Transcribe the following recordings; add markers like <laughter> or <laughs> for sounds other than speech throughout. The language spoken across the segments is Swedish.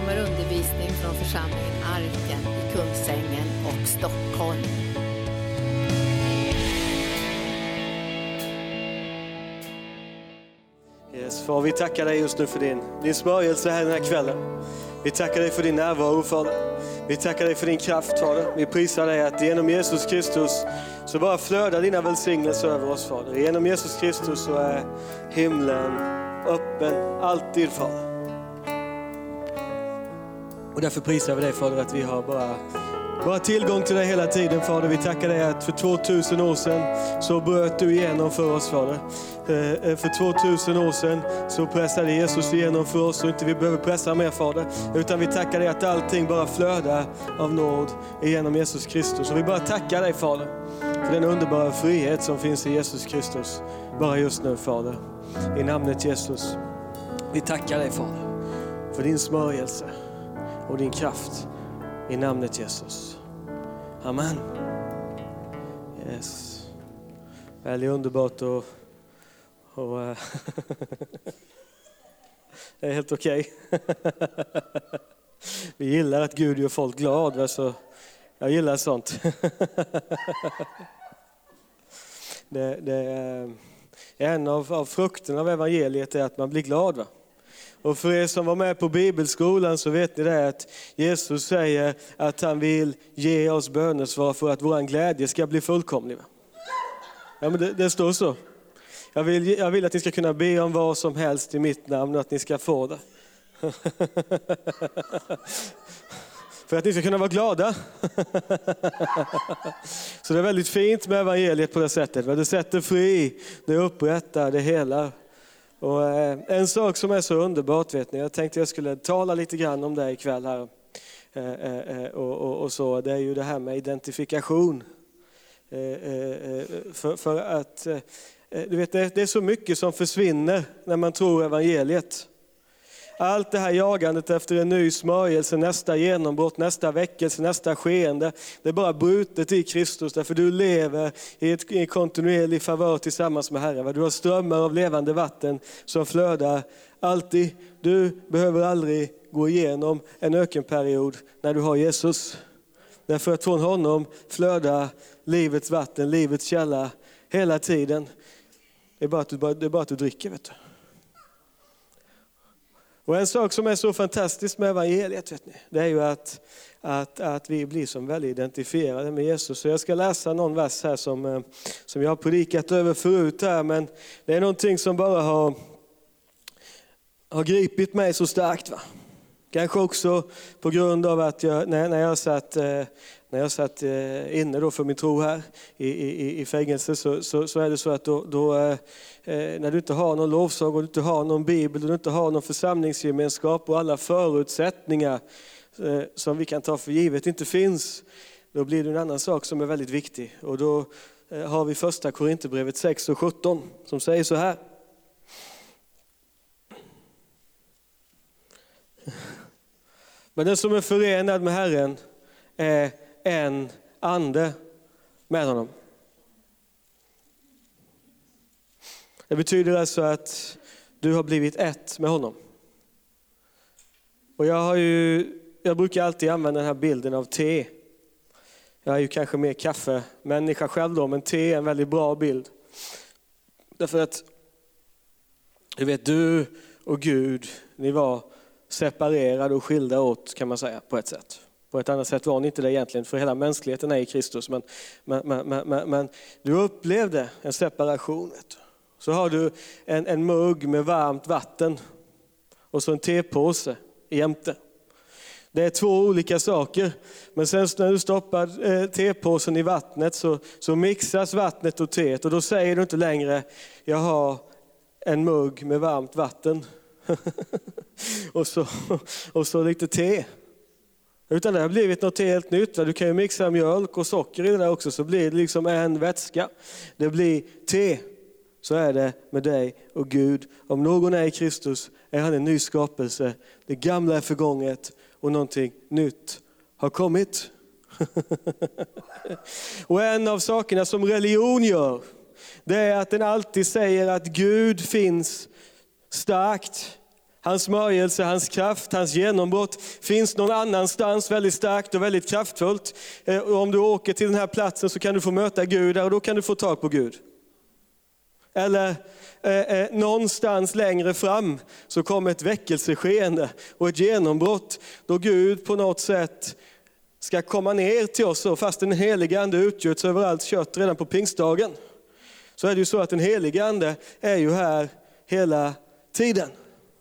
kommer undervisning från församlingen Arken i Kungsängen och Stockholm. Yes, far, vi tackar dig just nu för din, din smörjelse här den här kvällen. Vi tackar dig för din närvaro Fader. Vi tackar dig för din kraft Fader. Vi prisar dig att genom Jesus Kristus så bara flödar dina välsignelser över oss Fader. Genom Jesus Kristus så är himlen öppen alltid Fader. Och därför prisar vi dig Fader att vi har bara bara tillgång till dig hela tiden Fader. Vi tackar dig att för 2000 år sedan så bröt du igenom för oss Fader. Eh, eh, för 2000 år sedan så pressade Jesus igenom för oss och inte vi behöver pressa mer Fader. Utan vi tackar dig att allting bara flödar av nåd genom Jesus Kristus. Och vi bara tackar dig Fader för den underbara frihet som finns i Jesus Kristus. Bara just nu Fader. I namnet Jesus. Vi tackar dig Fader för din smörjelse och din kraft. I namnet Jesus. Amen. Yes. Väldigt underbart och, och eh, <laughs> det är helt okej. <laughs> Vi gillar att Gud gör folk glada, så jag gillar sånt. <laughs> Det, det är en av, av frukterna av evangeliet är att man blir glad. Va? Och för er som var med på bibelskolan så vet ni det att Jesus säger att han vill ge oss bönesvar för att vår glädje ska bli fullkomlig. Ja, men det, det står så. Jag vill, jag vill att ni ska kunna be om vad som helst i mitt namn och att ni ska få det. <laughs> För att ni ska kunna vara glada. <laughs> Så det är väldigt fint med evangeliet på det sättet. Det sätter fri, det upprättar, det helar. Och eh, en sak som är så underbart, vet ni, jag tänkte jag skulle tala lite grann om det ikväll här. Eh, eh, och, och, och så, det är ju det här med identifikation. För, för att, du vet, det är så mycket som försvinner när man tror evangeliet. Allt det här jagandet efter en ny smörjelse, nästa genombrott, nästa väckelse, nästa skeende. Det är bara brutet i Kristus därför du lever i, ett, i kontinuerlig favör tillsammans med Herren. Du har strömmar av levande vatten som flödar alltid. Du behöver aldrig gå igenom en ökenperiod när du har Jesus. Därför att från honom flödar livets vatten, livets källa hela tiden. Det är bara att du, det är bara att du dricker. Vet du. Och en sak som är så fantastisk med evangeliet, vet ni, det är ju att, att, att vi blir som väldigt identifierade med Jesus. Så jag ska läsa någon vers här som, eh, som jag har predikat över förut här, men det är någonting som bara har, har gripit mig så starkt. Va? Kanske också på grund av att jag, när, när jag satt, eh, när jag satt eh, inne då för min tro här i, i, i fängelse så, så, så, är det så att då, då eh, eh när du inte har någon lovsång, och du inte har någon bibel, och du inte har någon församlingsgemenskap och alla förutsättningar eh, som vi kan ta för givet inte finns, då blir det en annan sak som är väldigt viktig. Och då har vi första Korinthierbrevet 6 och 17 som säger så här. Men den som är förenad med Herren är en ande med honom. Det betyder alltså att du har blivit ett med honom. Och jag, har ju, jag brukar alltid använda den här bilden av te. Jag är ju kanske mer kaffemänniska själv då, men te är en väldigt bra bild. Därför att, du vet, du och Gud, ni var separerade och skilda åt kan man säga på ett sätt. På ett annat sätt var ni inte det egentligen, för hela mänskligheten är i Kristus. Men, men, men, men, men du upplevde en separation. Så har du en, en mugg med varmt vatten och så en tepåse jämte. Det är två olika saker. Men sen när du stoppar eh, tepåsen i vattnet så, så mixas vattnet och teet och då säger du inte längre, jag har en mugg med varmt vatten. <laughs> och, så, och så lite te. Utan det har blivit något helt nytt. Du kan ju mixa mjölk och socker i det där också så blir det liksom en vätska. Det blir te. Så är det med dig och Gud. Om någon är i Kristus är han en ny skapelse. Det gamla är förgånget och någonting nytt har kommit. <laughs> och en av sakerna som religion gör, det är att den alltid säger att Gud finns starkt Hans smörjelse, hans kraft, hans genombrott finns någon annanstans väldigt starkt och väldigt kraftfullt. Eh, och om du åker till den här platsen så kan du få möta Gud där och då kan du få tag på Gud. Eller eh, eh, någonstans längre fram så kommer ett väckelseskeende och ett genombrott då Gud på något sätt ska komma ner till oss. Och fast den helige ande utgjuts över allt kött redan på pingstdagen så är det ju så att den helige ande är ju här hela tiden.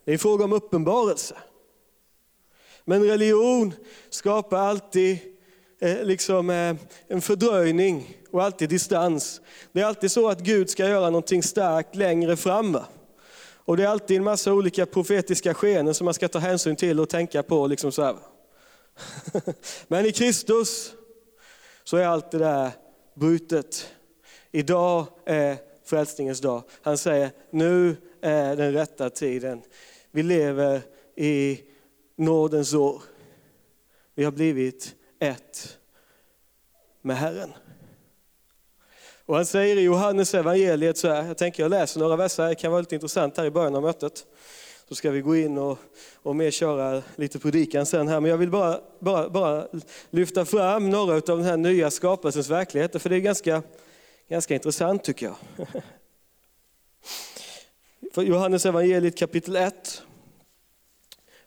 Det är en fråga om uppenbarelse. Men religion skapar alltid eh, liksom, eh, en fördröjning och alltid distans. Det är alltid så att Gud ska göra någonting starkt längre fram. Och det är alltid en massa olika profetiska skeenden som man ska ta hänsyn till och tänka på. Liksom så här. <laughs> Men i Kristus så är allt det där brutet. Idag är frälsningens dag. Han säger, nu är den rätta tiden. Vi lever i nådens år. Vi har blivit ett med Herren. Och han säger i Johannes evangeliet så här, jag tänker jag läser några verser, det kan vara lite intressant här i början av mötet. Så ska vi gå in och, och mer köra lite predikan sen här. Men jag vill bara, bara, bara lyfta fram några av den här nya skapelsens verkligheter, för det är ganska, ganska intressant tycker jag. <laughs> För Johannes evangeliet kapitel 1.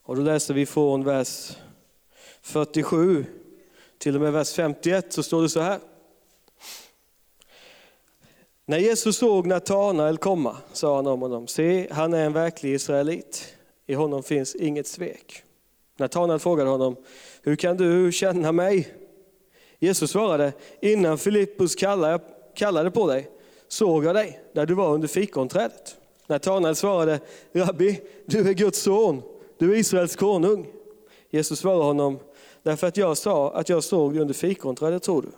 Och då läser vi från vers 47 till och med vers 51 så står det så här. När Jesus såg Natanael komma sa han om honom, se han är en verklig israelit, i honom finns inget svek. Natanael frågade honom, hur kan du känna mig? Jesus svarade, innan Filippus kallade på dig såg jag dig där du var under fikonträdet. Natanael svarade, Rabbi, du är Guds son, du är Israels konung. Jesus svarade honom, därför att jag sa att jag såg dig under fikonträdet tror du.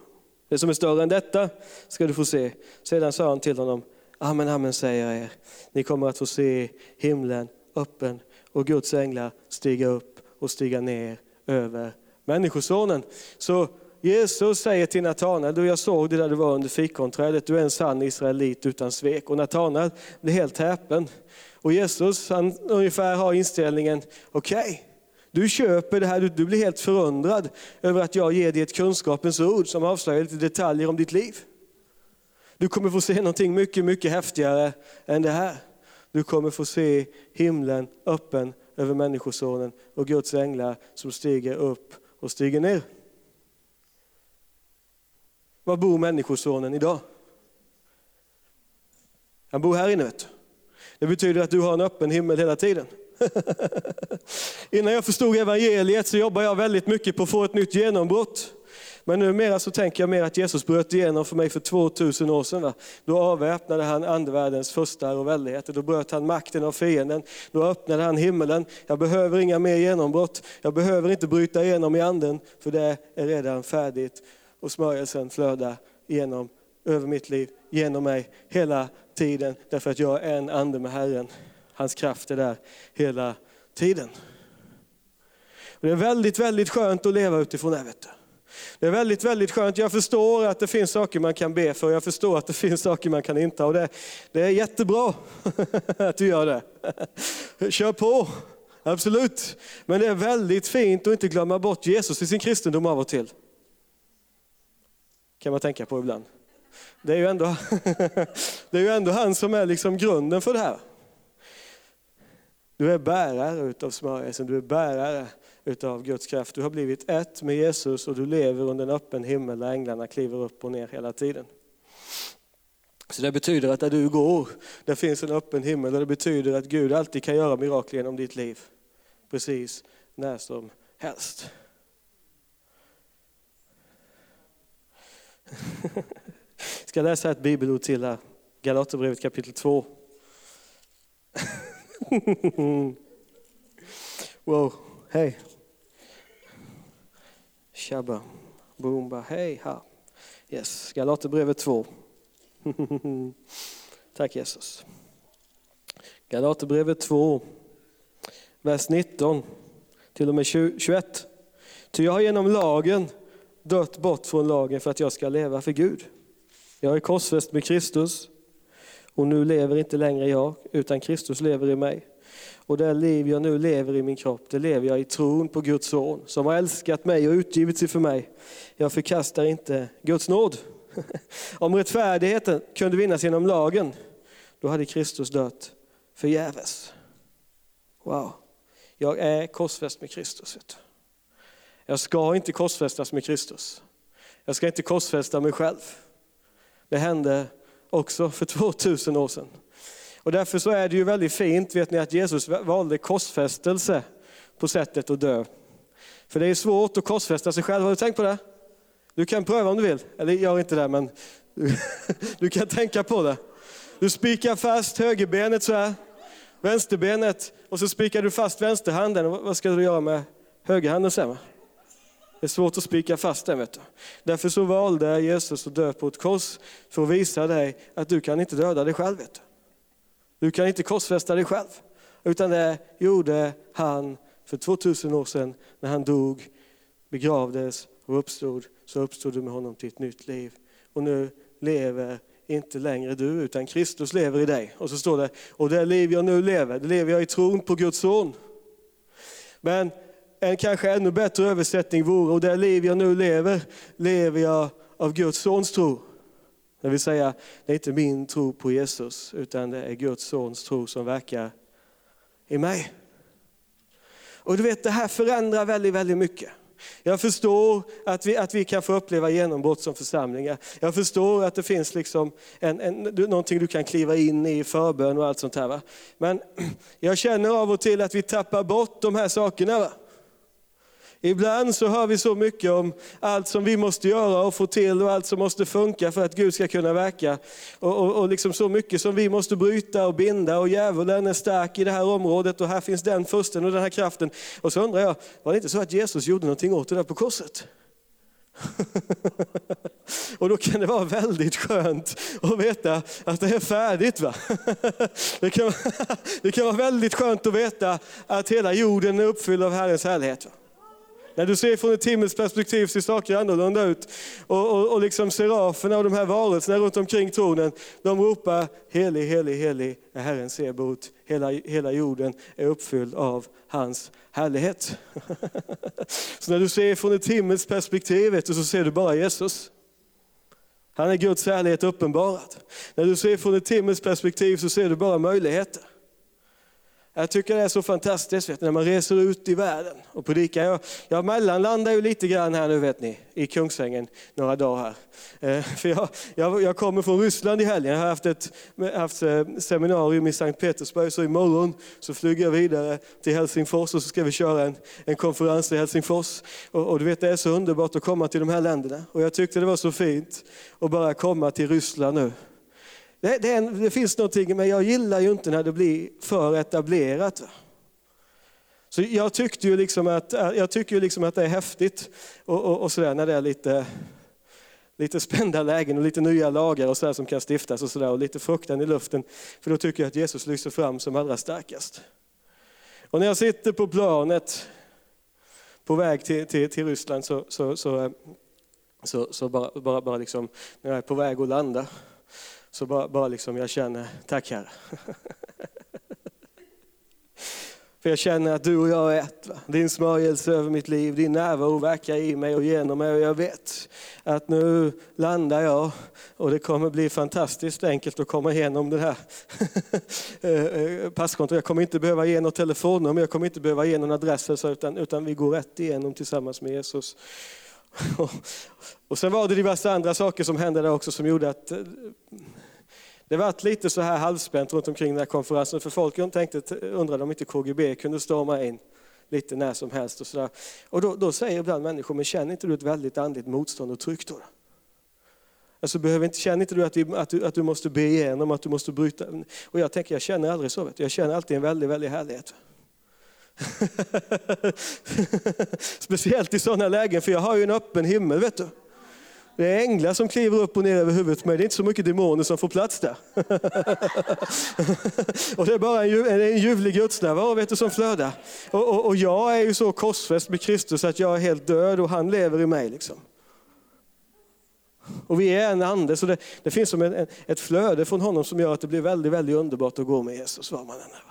Det som är större än detta ska du få se. Sedan sa han till honom, amen, amen säger jag er, ni kommer att få se himlen öppen och Guds änglar stiga upp och stiga ner över Människosonen. Så Jesus säger till Natanael, du jag såg det där du var under fikonträdet, du är en sann israelit utan svek. Och Natanael blir helt häpen. Och Jesus han ungefär har inställningen, okej, okay, du köper det här, du, du blir helt förundrad över att jag ger dig ett kunskapens ord som avslöjar lite detaljer om ditt liv. Du kommer få se någonting mycket, mycket häftigare än det här. Du kommer få se himlen öppen över Människosonen och Guds änglar som stiger upp och stiger ner. Var bor Människosonen idag? Han bor här inne. Vet du. Det betyder att du har en öppen himmel hela tiden. <laughs> Innan jag förstod evangeliet så jobbade jag väldigt mycket på att få ett nytt genombrott. Men numera så tänker jag mer att Jesus bröt igenom för mig för 2000 år sedan. Va? Då avväpnade han andevärldens första och väldigheter. Då bröt han makten av fienden. Då öppnade han himmelen. Jag behöver inga mer genombrott. Jag behöver inte bryta igenom i anden, för det är redan färdigt. Och smörjelsen flödar genom, över mitt liv, genom mig, hela tiden. Därför att jag är en ande med Herren. Hans kraft är där hela tiden. Och det är väldigt, väldigt skönt att leva utifrån det. Vet du. Det är väldigt, väldigt skönt. Jag förstår att det finns saker man kan be för. Jag förstår att det finns saker man kan inte. Och det, det är jättebra <laughs> att du gör det. Kör på, absolut. Men det är väldigt fint att inte glömma bort Jesus i sin kristendom av och till. Kan man tänka på ibland. Det är ju ändå, <laughs> det är ju ändå han som är liksom grunden för det här. Du är bärare utav smörjelsen, du är bärare utav Guds kraft. Du har blivit ett med Jesus och du lever under en öppen himmel där änglarna kliver upp och ner hela tiden. Så det betyder att där du går, där finns en öppen himmel och det betyder att Gud alltid kan göra mirakel genom ditt liv. Precis när som helst. <laughs> Jag ska läsa ett bibelord till här. Galaterbrevet kapitel 2. <laughs> wow, hej. Shabba, boomba, hej, ha. Yes, Galaterbrevet 2. <laughs> Tack Jesus. Galaterbrevet 2, vers 19 till och med 21. Ty jag har genom lagen dött bort från lagen för att jag ska leva för Gud. Jag är korsfäst med Kristus och nu lever inte längre jag, utan Kristus lever i mig. Och det liv jag nu lever i min kropp, det lever jag i tron på Guds son som har älskat mig och utgivit sig för mig. Jag förkastar inte Guds nåd. <laughs> Om rättfärdigheten kunde vinnas genom lagen, då hade Kristus dött förgäves. Wow, jag är korsfäst med Kristus. Jag ska inte korsfästas med Kristus. Jag ska inte korsfästa mig själv. Det hände också för <laughs> 2000 år sedan. Och därför så är det ju väldigt fint vet ni, att Jesus valde korsfästelse på sättet att dö. För det är svårt att korsfästa sig själv, har du tänkt på det? Du kan pröva om du vill, eller gör inte det men du, <laughs> du kan tänka på det. Du spikar fast högerbenet så här, vänsterbenet och så spikar du fast vänsterhanden. vad ska du göra med högerhanden sen? Det är svårt att spika fast den. Vet du. Därför så valde Jesus att dö på ett kors för att visa dig att du kan inte döda dig själv. Vet du. du kan inte korsfästa dig själv. Utan det gjorde han för 2000 år sedan när han dog, begravdes och uppstod. Så uppstod du med honom till ett nytt liv. Och nu lever inte längre du, utan Kristus lever i dig. Och så står det, och det liv jag nu lever, det lever jag i tron på Guds son. Men en kanske ännu bättre översättning vore, och det liv jag nu lever, lever jag av Guds sons tro. Det vill säga, det är inte min tro på Jesus, utan det är Guds sons tro som verkar i mig. Och du vet, det här förändrar väldigt, väldigt mycket. Jag förstår att vi, att vi kan få uppleva genombrott som församlingar. Jag förstår att det finns liksom en, en, någonting du kan kliva in i, förbön och allt sånt här. Va? Men <clears throat> jag känner av och till att vi tappar bort de här sakerna. Va? Ibland så hör vi så mycket om allt som vi måste göra och få till och allt som måste funka för att Gud ska kunna verka. Och, och, och liksom så mycket som vi måste bryta och binda och djävulen är stark i det här området och här finns den försten och den här kraften. Och så undrar jag, var det inte så att Jesus gjorde någonting åt det där på korset? <laughs> och då kan det vara väldigt skönt att veta att det är färdigt. Va? <laughs> det, kan, <laughs> det kan vara väldigt skönt att veta att hela jorden är uppfylld av Herrens härlighet. Va? När du ser från ett himmelskt perspektiv ser saker annorlunda ut. Och, och, och liksom seraferna och de här varelserna runt omkring tronen, de ropar helig, helig, helig är Herren Sebot. Hela, hela jorden är uppfylld av hans härlighet. <laughs> så när du ser från ett himmelskt perspektiv så ser du bara Jesus. Han är Guds härlighet uppenbarad. När du ser från ett himmelskt perspektiv så ser du bara möjligheter. Jag tycker det är så fantastiskt vet, när man reser ut i världen och predikar. Jag, jag mellanlandar ju lite grann här nu vet ni, i Kungsängen några dagar här. Eh, för jag, jag, jag, kommer från Ryssland i helgen, jag har haft ett haft eh, seminarium i Sankt Petersburg, så imorgon så flyger jag vidare till Helsingfors och så ska vi köra en, en konferens i Helsingfors. Och, och, du vet det är så underbart att komma till de här länderna. Och jag tyckte det var så fint att bara komma till Ryssland nu. Det, det, en, det, finns någonting, men jag gillar ju inte när det blir för etablerat. Så jag tyckte ju liksom att, jag tycker ju liksom att det är häftigt och, och, och sådär när det är lite, lite spända lägen och lite nya lagar och sådär som kan stiftas och, sådär, och lite fruktan i luften. För då tycker jag att Jesus lyser fram som allra starkast. Och när jag sitter på planet på väg till, till, till Ryssland så, så, så, så, så bara, bara, bara liksom, när jag är på väg att landa så bara, bara liksom jag känner, tack Herre. För jag känner att du och jag är ett. Va? Din smörjelse över mitt liv, din närvaro verkar i mig och genom mig. Och jag vet att nu landar jag och det kommer bli fantastiskt enkelt att komma igenom det här <laughs> eh, eh, passkontot. Jag kommer inte behöva ge något telefonnummer, jag kommer inte behöva ge någon adress, utan, utan vi går rätt igenom tillsammans med Jesus. <laughs> Och sen var det diverse andra saker som hände där också som gjorde att eh, det var lite så här halvspänt runt omkring den här konferensen, för folk tänkte, undrade om inte KGB kunde storma in lite när som helst. Och, så där. och då, då säger ibland människor, men känner inte du ett väldigt andligt motstånd och tryck då? Alltså, behöver inte, känner inte du att, vi, att, du att du måste be igenom, att du måste bryta? Och jag tänker, jag känner aldrig så. Vet du. Jag känner alltid en väldigt, väldigt härlighet. <laughs> Speciellt i sådana lägen, för jag har ju en öppen himmel. vet du. Det är änglar som kliver upp och ner över huvudet på mig. Det är inte så mycket demoner som får plats där. <laughs> och det är bara en, en ljuvlig gudsnärvaro vet du, som flödar. Och, och, och, jag är ju så korsfäst med Kristus att jag är helt död och han lever i mig. Liksom. Och vi är en ande, så det, det finns som en, ett flöde från honom som gör att det blir väldigt, väldigt underbart att gå med Jesus var man än är.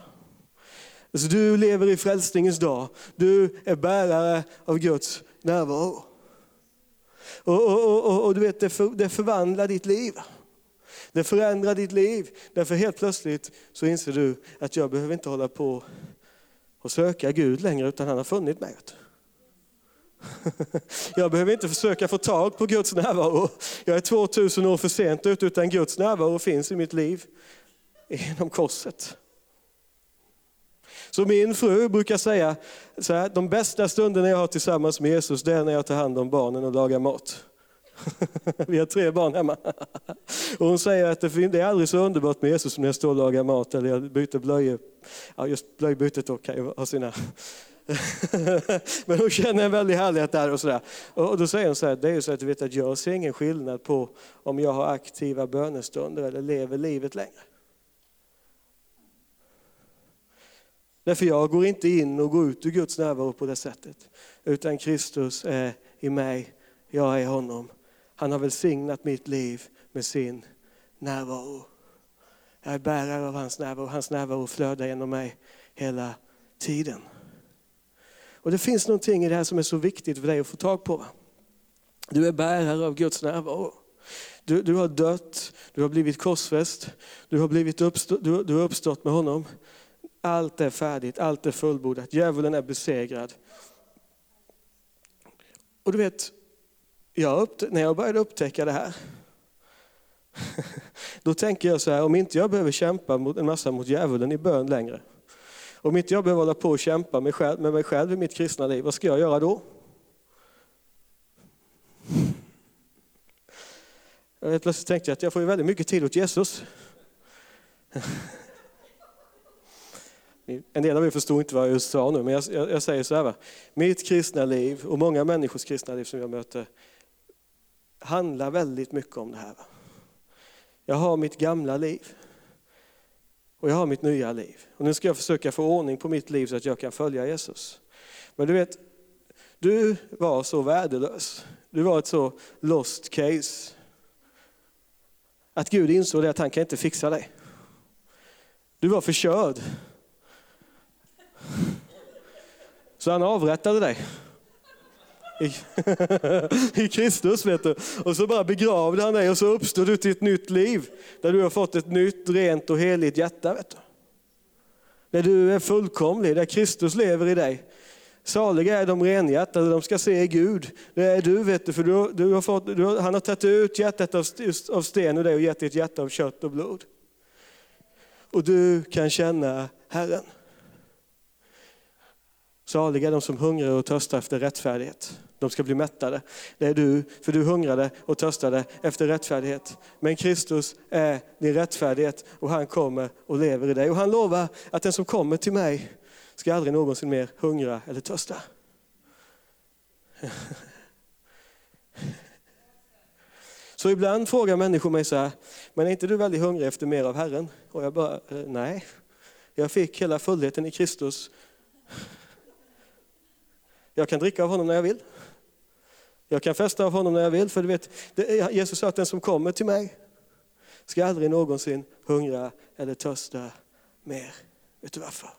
Alltså, du lever i frälsningens dag. Du är bärare av Guds närvaro. Och, och, och, och du vet, det, för, det förvandlar ditt liv. Det förändrar ditt liv. Därför helt plötsligt så inser du att jag behöver inte hålla på och söka Gud längre, utan han har funnit mig. <laughs> Jag behöver inte försöka få tag på Guds närvaro. Jag är 2000 år för sent ute, utan Guds närvaro finns i mitt liv genom korset. Så min fru brukar säga så här, de bästa stunderna jag har tillsammans med Jesus, det är när jag tar hand om barnen och lagar mat. <laughs> Vi har tre barn hemma. Och hon säger att det är aldrig så underbart med Jesus som när jag står och lagar mat eller jag byter blöjor. Ja, just blöjbytet då kan ju ha sina... <laughs> Men hon känner en väldig härlighet där och sådär. Och då säger hon så här, det är ju så att du vet att jag ser ingen skillnad på om jag har aktiva bönestunder eller lever livet längre. Därför jag går inte in och går ut ur Guds närvaro på det sättet. Utan Kristus är i mig, jag är honom. Han har välsignat mitt liv med sin närvaro. Jag är bärare av hans närvaro, hans närvaro flödar genom mig hela tiden. Och Det finns någonting i det här som är så viktigt för dig att få tag på. Du är bärare av Guds närvaro. Du, du har dött, du har blivit korsfäst, du har, blivit uppstå, du, du har uppstått med honom. Allt är färdigt, allt är fullbordat, djävulen är besegrad. Och du vet, jag när jag började upptäcka det här, <laughs> då tänker jag så här, om inte jag behöver kämpa mot, en massa mot djävulen i bön längre, om inte jag behöver hålla på och kämpa med, själv, med mig själv i mitt kristna liv, vad ska jag göra då? <laughs> Jag plötsligt tänkte jag att jag får ju väldigt mycket tid åt Jesus. <laughs> En del av er förstod inte vad jag just sa nu, men jag, jag, jag säger så här. Va? Mitt kristna liv och många människors kristna liv som jag möter handlar väldigt mycket om det här. Va? Jag har mitt gamla liv och jag har mitt nya liv. Och nu ska jag försöka få ordning på mitt liv så att jag kan följa Jesus. Men du vet, du var så värdelös. Du var ett så lost case. Att Gud insåg det att han kan inte fixa dig. Du var förkörd. Så han avrättade dig. I, <laughs> I Kristus vet du. Och så bara begravde han dig och så uppstod du till ett nytt liv. Där du har fått ett nytt, rent och heligt hjärta. Vet du. Där du är fullkomlig, där Kristus lever i dig. Saliga är de renhjärtade, de ska se Gud. Det är du vet du, för du, du har fått, du, han har tagit ut hjärtat av, av sten ur dig och gett ditt ett hjärta av kött och blod. Och du kan känna Herren. Saliga de som hungrar och törstar efter rättfärdighet. De ska bli mättade. Det är du, för du hungrade och törstade efter rättfärdighet. Men Kristus är din rättfärdighet och han kommer och lever i dig. Och han lovar att den som kommer till mig ska aldrig någonsin mer hungra eller törsta. Så ibland frågar människor mig så här, men är inte du väldigt hungrig efter mer av Herren? Och jag bara, nej. Jag fick hela fullheten i Kristus jag kan dricka av honom när jag vill. Jag kan festa av honom när jag vill. För du vet, Jesus sa att den som kommer till mig ska aldrig någonsin hungra eller törsta mer. Vet du varför?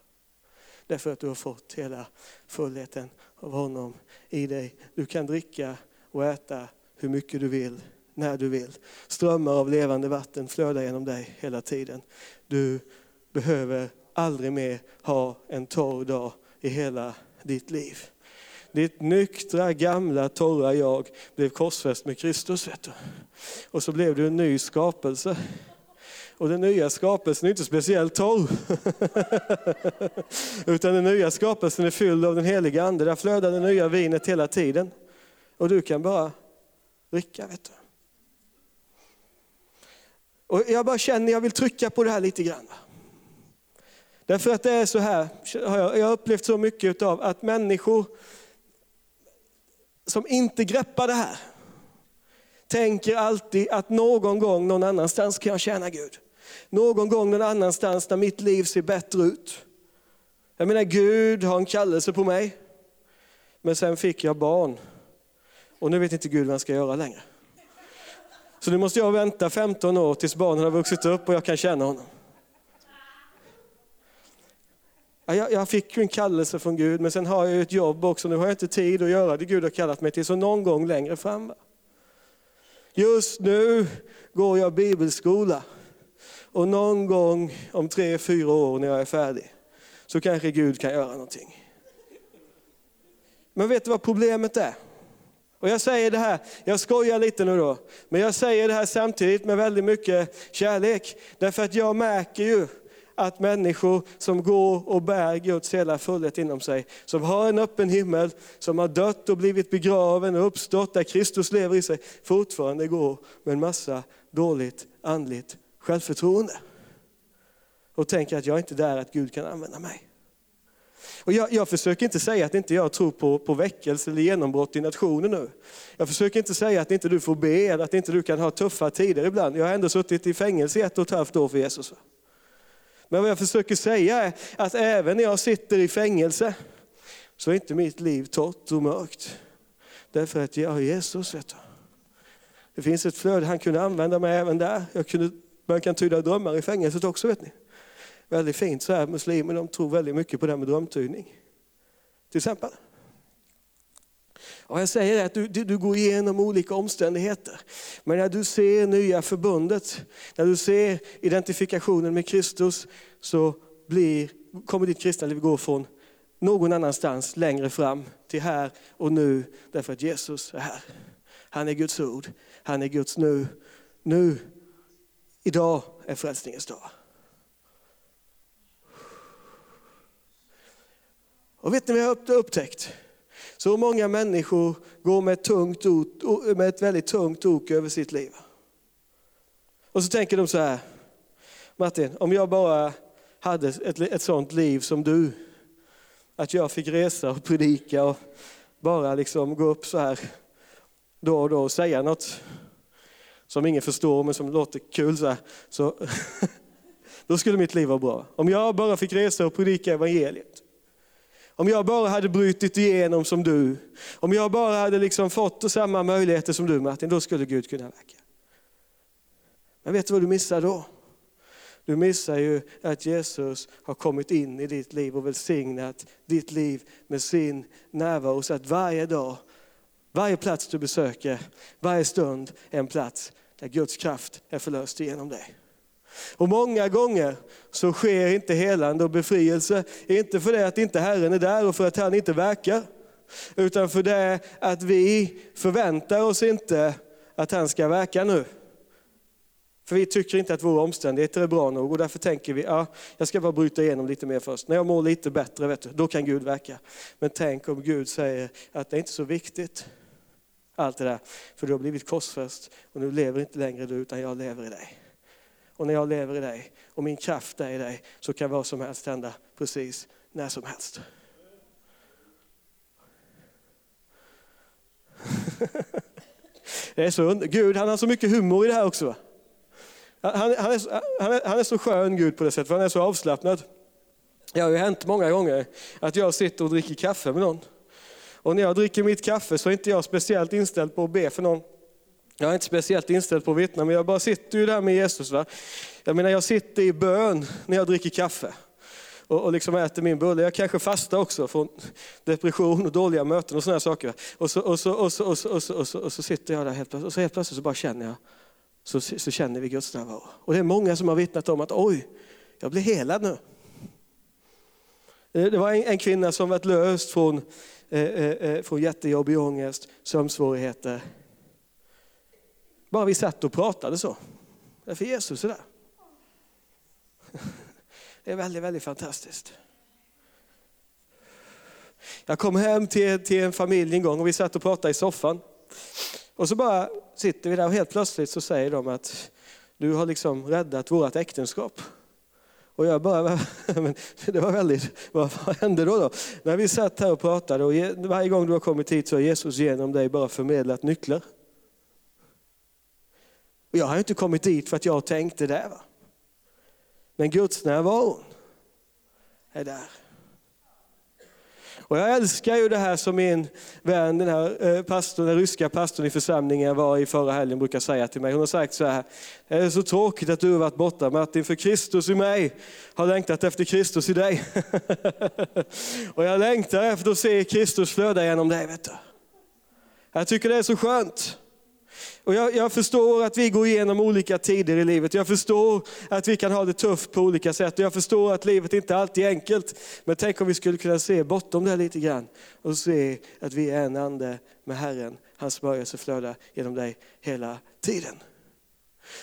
Därför att du har fått hela fullheten av honom i dig. Du kan dricka och äta hur mycket du vill, när du vill. Strömmar av levande vatten flödar genom dig hela tiden. Du behöver aldrig mer ha en torr dag i hela ditt liv. Ditt nyktra, gamla, torra jag blev korsfäst med Kristus. Vet du. Och så blev du en ny skapelse. Och den nya skapelsen är inte speciellt torr. <laughs> Utan den nya skapelsen är fylld av den heliga Ande. Där flödar det nya vinet hela tiden. Och du kan bara dricka. Vet du. Och jag bara känner, jag vill trycka på det här lite grann. Därför att det är så här, jag har upplevt så mycket av att människor som inte greppar det här tänker alltid att någon gång någon annanstans kan jag tjäna Gud. Någon gång någon annanstans när mitt liv ser bättre ut. Jag menar Gud har en kallelse på mig. Men sen fick jag barn. Och nu vet inte Gud vad jag ska göra längre. Så nu måste jag vänta 15 år tills barnen har vuxit upp och jag kan känna honom. Ja, jag, jag fick ju en kallelse från Gud, men sen har jag ju ett jobb också. Nu har jag inte tid att göra det Gud har kallat mig till, så någon gång längre fram. Va? Just nu går jag bibelskola. Och någon gång om tre, fyra år när jag är färdig, så kanske Gud kan göra någonting. Men vet du vad problemet är? Och jag säger det här, jag skojar lite nu då, men jag säger det här samtidigt med väldigt mycket kärlek. Därför att jag märker ju att människor som går och bär Guds hela fullhet inom sig, som har en öppen himmel, som har dött och blivit begraven och uppstått där Kristus lever i sig, fortfarande går med en massa dåligt andligt självförtroende. Och tänker att jag är inte där att Gud kan använda mig. Och jag, jag, försöker inte säga att inte jag tror på, på väckelse eller genombrott i nationen nu. Jag försöker inte säga att inte du får be eller att inte du kan ha tuffa tider ibland. Jag har ändå suttit i fängelse i ett och ett halvt år för Jesus. Men vad jag försöker säga är att även när jag sitter i fängelse så är inte mitt liv torrt och mörkt. Därför att jag har Jesus. Vet du. Det finns ett flöde, han kunde använda mig även där. Jag kunde, man kan tyda drömmar i fängelset också. vet ni. Väldigt fint så här, muslimer de tror väldigt mycket på det här med drömtydning. Till exempel. Och jag säger att du, du, du, går igenom olika omständigheter. Men när du ser nya förbundet, när du ser identifikationen med Kristus, så blir, kommer ditt kristna liv gå från någon annanstans längre fram till här och nu, därför att Jesus är här. Han är Guds ord, han är Guds nu. Nu, idag är frälsningens dag. Och vet ni vad jag har upptäckt? Så många människor går med ett, tungt ok, med ett väldigt tungt ok över sitt liv. Och så tänker de så här, Martin, om jag bara hade ett, ett sånt liv som du, att jag fick resa och predika och bara liksom gå upp så här då och då och säga något som ingen förstår men som låter kul så här, så <laughs> då skulle mitt liv vara bra. Om jag bara fick resa och predika evangeliet. Om jag bara hade brutit igenom som du, om jag bara hade liksom fått samma möjligheter som du Martin, då skulle Gud kunna verka. Men vet du vad du missar då? Du missar ju att Jesus har kommit in i ditt liv och välsignat ditt liv med sin närvaro. Så att varje dag, varje plats du besöker, varje stund är en plats där Guds kraft är förlöst genom dig. Och många gånger så sker inte helande och befrielse, inte för det att inte Herren är där och för att han inte verkar. Utan för det att vi förväntar oss inte att han ska verka nu. För vi tycker inte att våra omständigheter är bra nog och därför tänker vi, ja, jag ska bara bryta igenom lite mer först. När jag mår lite bättre, vet du, då kan Gud verka. Men tänk om Gud säger att det är inte så viktigt, allt det där. För du har blivit korsfäst och nu lever inte längre du, utan jag lever i dig. Och när jag lever i dig och min kraft är i dig så kan vad som helst hända precis när som helst. Det är så under... Gud han har så mycket humor i det här också. Han, han, är, så, han, är, han är så skön Gud på det sättet, för han är så avslappnad. Det har ju hänt många gånger att jag sitter och dricker kaffe med någon. Och när jag dricker mitt kaffe så är inte jag speciellt inställd på att be för någon. Jag är inte speciellt inställd på att vittna, men jag bara sitter ju där med Jesus. Va? Jag menar, jag sitter i bön när jag dricker kaffe och, och liksom äter min bulle. Jag kanske fastar också från depression och dåliga möten och sådana saker. Och så, och, så, och, så, och, så, och, så, och, så, och så sitter jag där helt plötsligt och så helt plötsligt så bara känner jag, så, så känner vi Guds närvaro. Och det är många som har vittnat om att oj, jag blir helad nu. Det var en, en kvinna som varit löst från, eh, eh, eh från jättejobbig ångest, sömnsvårigheter bara vi satt och pratade så. Därför Jesus är där. <laughs> Det är väldigt, väldigt fantastiskt. Jag kom hem till, till en familj en gång och vi satt och pratade i soffan. Och så bara sitter vi där och helt plötsligt så säger de att du har liksom räddat vårt äktenskap. Och jag bara, <laughs> men det var väldigt, vad hände då, då? När vi satt här och pratade och varje gång du har kommit hit så har Jesus genom dig bara förmedlat nycklar. Och jag har inte kommit dit för att jag tänkte det. Va? Men Guds närvaron är där. Och jag älskar ju det här som min vän, den här eh, pastorn, den ryska pastorn i församlingen var i förra helgen brukar säga till mig. Hon har sagt så här, det är så tråkigt att du har varit borta Martin, för Kristus i mig har längtat efter Kristus i dig. <laughs> och jag längtar efter att se Kristus flöda genom dig. Vet du. Jag tycker det är så skönt. Och jag, jag, förstår att vi går igenom olika tider i livet. Jag förstår att vi kan ha det tufft på olika sätt. Och jag förstår att livet inte alltid är enkelt. Men tänk om vi skulle kunna se bortom det lite grann. Och se att vi är en ande med Herren. Hans smörjelse flödar genom dig hela tiden.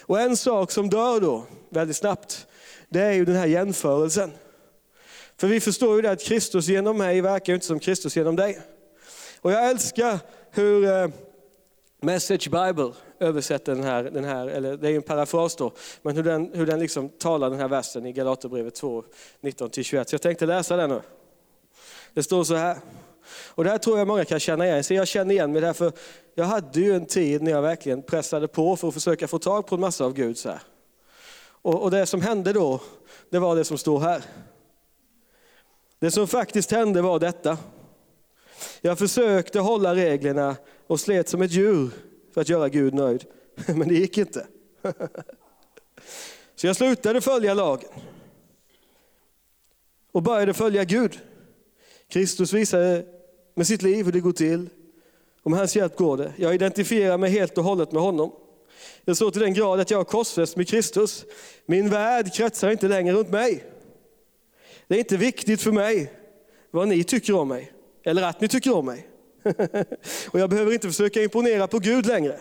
Och en sak som dör då, väldigt snabbt, det är ju den här jämförelsen. För vi förstår ju det att Kristus genom mig verkar inte som Kristus genom dig. Och jag älskar hur eh, Message Bible översätter den här, den här eller det är en parafras då, men hur den, hur den liksom talar den här versen i Galaterbrevet 2, 19-21. Så jag tänkte läsa den nu. Det står så här, och det här tror jag många kan känna igen sig. Jag känner igen mig därför jag hade ju en tid när jag verkligen pressade på för att försöka få tag på en massa av Gud. Så och, och det som hände då, det var det som står här. Det som faktiskt hände var detta. Jag försökte hålla reglerna och slet som ett djur för att göra Gud nöjd. <laughs> Men det gick inte. <laughs> Så jag slutade följa lagen och började följa Gud. Kristus visade med sitt liv hur det går till. Och med hans hjälp går det. Jag identifierar mig helt och hållet med honom. Jag så till den grad att jag har korsfäst med Kristus. Min värld kretsar inte längre runt mig. Det är inte viktigt för mig vad ni tycker om mig, eller att ni tycker om mig. <laughs> och jag behöver inte försöka imponera på Gud längre.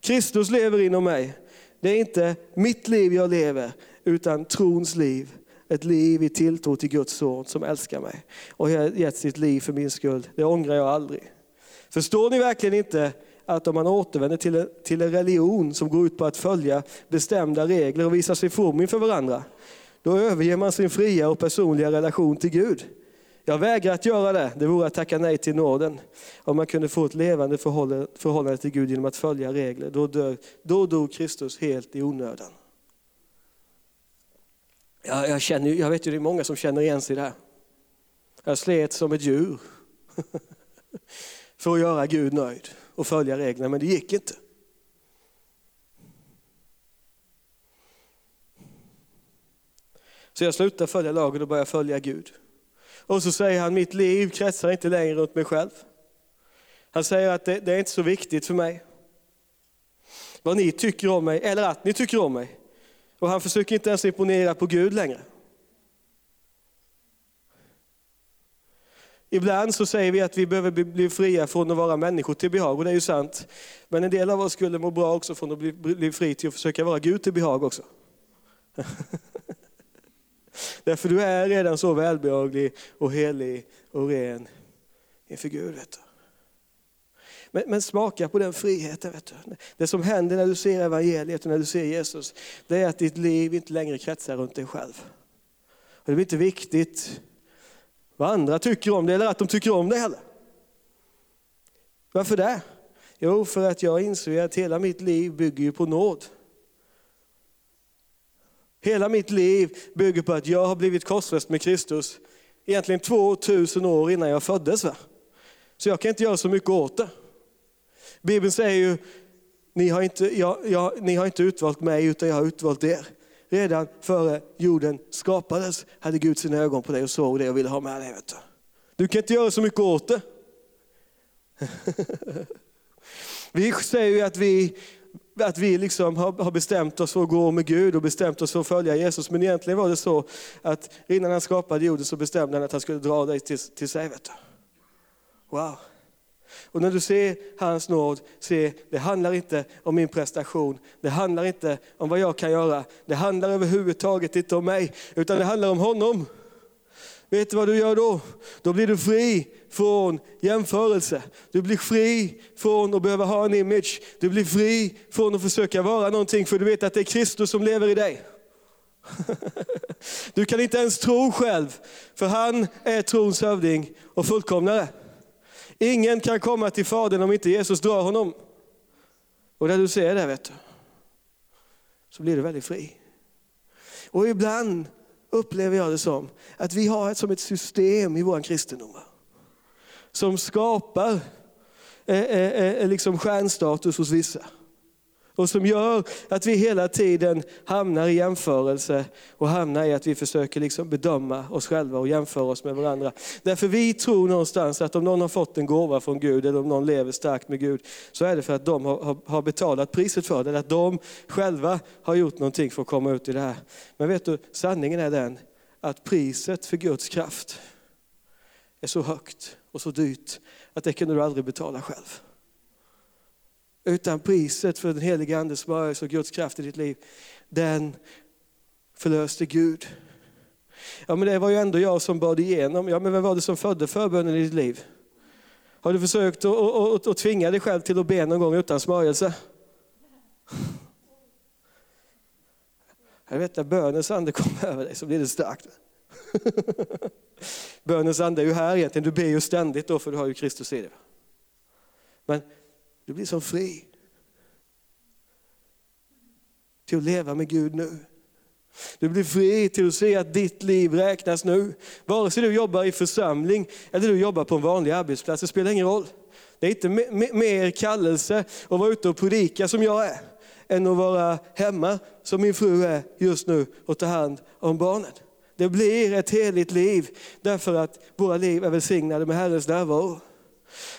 Kristus lever inom mig. Det är inte mitt liv jag lever, utan trons liv. Ett liv i tilltro till Guds son som älskar mig och har gett sitt liv för min skull. Det ångrar jag aldrig. Förstår ni verkligen inte att om man återvänder till en, till en religion som går ut på att följa bestämda regler och visa sig from inför varandra, då överger man sin fria och personliga relation till Gud. Jag vägrar att göra det. Det vore att tacka nej till nåden. Om man kunde få ett levande förhållande till Gud genom att följa regler, då, dör, då dog Kristus helt i onödan. Jag, jag, känner, jag vet ju det är många som känner igen sig där. Jag slet som ett djur <laughs> för att göra Gud nöjd och följa reglerna, men det gick inte. Så jag slutade följa lagen och började följa Gud. Och så säger han, mitt liv kretsar inte längre runt mig själv. Han säger att det, det är inte så viktigt för mig. Vad ni tycker om mig, eller att ni tycker om mig. Och han försöker inte ens imponera på Gud längre. Ibland så säger vi att vi behöver bli fria från att vara människor till behag, och det är ju sant. Men en del av oss skulle må bra också från att bli, bli fri till att försöka vara Gud till behag också. <laughs> Därför du är redan så välbehaglig och helig och ren inför Gud. Vet du. Men, men, smaka på den friheten. Vet du. Det som händer när du ser evangeliet och när du ser Jesus, det är att ditt liv inte längre kretsar runt dig själv. Och det blir inte viktigt vad andra tycker om dig eller att de tycker om dig heller. Varför det? Jo, för att jag inser att hela mitt liv bygger på nåd. Hela mitt liv bygger på att jag har blivit korsfäst med Kristus egentligen 2000 år innan jag föddes. Va? Så jag kan inte göra så mycket åt det. Bibeln säger ju, ni har, inte, jag, jag, ni har inte utvalt mig utan jag har utvalt er. Redan före jorden skapades hade Gud sina ögon på dig och såg det och ville ha med dig. Vet du. du kan inte göra så mycket åt det. <laughs> Vi säger ju att vi att vi liksom har bestämt oss för att gå med Gud och bestämt oss för att följa Jesus. Men egentligen var det så att innan han skapade jorden så bestämde han att han skulle dra dig till, till sig. Vet du. Wow. Och när du ser hans nåd, se, det handlar inte om min prestation, det handlar inte om vad jag kan göra, det handlar överhuvudtaget inte om mig, utan det handlar om honom. Vet du vad du gör då? Då blir du fri från jämförelse. Du blir fri från att behöva ha en image. Du blir fri från att försöka vara någonting, för du vet att det är Kristus som lever i dig. <laughs> Du kan inte ens tro själv, för han är trons hövding och fullkomnare. Ingen kan komma till Fadern om inte Jesus drar honom. Och när du ser det, vet du, så blir du väldigt fri. Och ibland upplever jag det som att vi har ett, som ett system i vår kristendom. som skapar eh, eh, eh, liksom stjärnstatus hos vissa. Och som gör att vi hela tiden hamnar i jämförelse och hamnar i att vi försöker liksom bedöma oss själva och jämföra oss med varandra. Därför vi tror någonstans att om någon har fått en gåva från Gud eller om någon lever starkt med Gud så är det för att de har, har betalat priset för det. Eller att de själva har gjort någonting för att komma ut i det här. Men vet du, sanningen är den att priset för Guds kraft är så högt och så dyrt att det kan du aldrig betala själv. Utan priset för den heliga Andes smörjelse och Guds kraft i ditt liv, den förlöste Gud. Ja men det var ju ändå jag som bad igenom. Ja men vem var det som födde förbönen i ditt liv? Har du försökt att, att, att tvinga dig själv till att be någon gång utan smörjelse? Jag vet att bönens ande kommer över dig så blir det starkt. <laughs> bönens ande är ju här egentligen, du ber ju ständigt då för du har ju Kristus i dig. Men du blir som fri. Till att leva med Gud nu. Du blir fri till att se att ditt liv räknas nu. Vare sig du jobbar i församling eller du jobbar på en vanlig arbetsplats, det spelar ingen roll. Det är inte mer kallelse att vara ute och predika som jag är, än att vara hemma som min fru är just nu och ta hand om barnen. Det blir ett heligt liv därför att våra liv är välsignade med Herrens närvaro.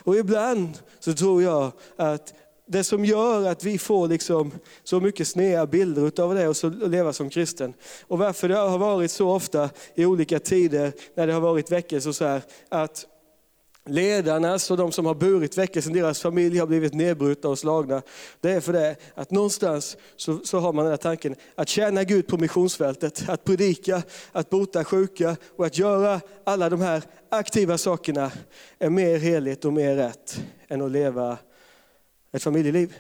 Och ibland så tror jag att det som gör att vi får liksom så mycket sneda bilder av det och så leva som kristen. Och varför det har varit så ofta i olika tider när det har varit väckelse och så här, att ledarnas alltså och de som har burit väckelsen, deras familj har blivit nedbrutna och slagna. Det är för det att någonstans så, så har man den här tanken att tjäna Gud på missionsfältet, att predika, att bota sjuka och att göra alla de här aktiva sakerna är mer heligt och mer rätt än att leva ett familjeliv.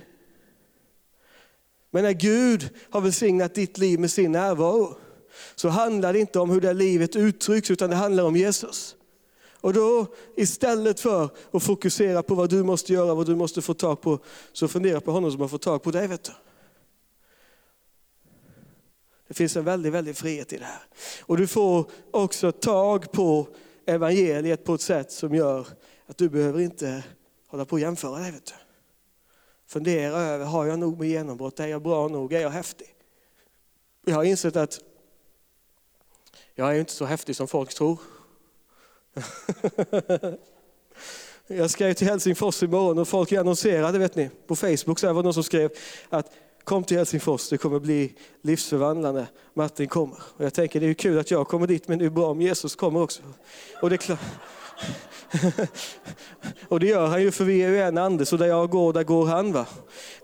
Men när Gud har välsignat ditt liv med sin närvaro så handlar det inte om hur det livet uttrycks utan det handlar om Jesus. Och då istället för att fokusera på vad du måste göra, vad du måste få tag på, så fundera på honom som har fått tag på dig. Vet du. Det finns en väldigt, väldigt frihet i det här. Och du får också tag på evangeliet på ett sätt som gör att du behöver inte hålla på och jämföra dig. Vet du. Fundera över, har jag nog med genombrott? Är jag bra nog? Är jag häftig? Jag har insett att jag är inte så häftig som folk tror. <laughs> Jag skrev till Helsingfors imorgon och folk annonserade vet ni, på Facebook. Så var det någon som skrev att kom till Helsingfors, det kommer bli livsförvandlande. Martin kommer. Och jag tänker det är kul att jag kommer dit men det är bra om Jesus kommer också. Och det är klart. <laughs> och det gör han ju för vi är ju en ande, så där jag går, där går han. Va?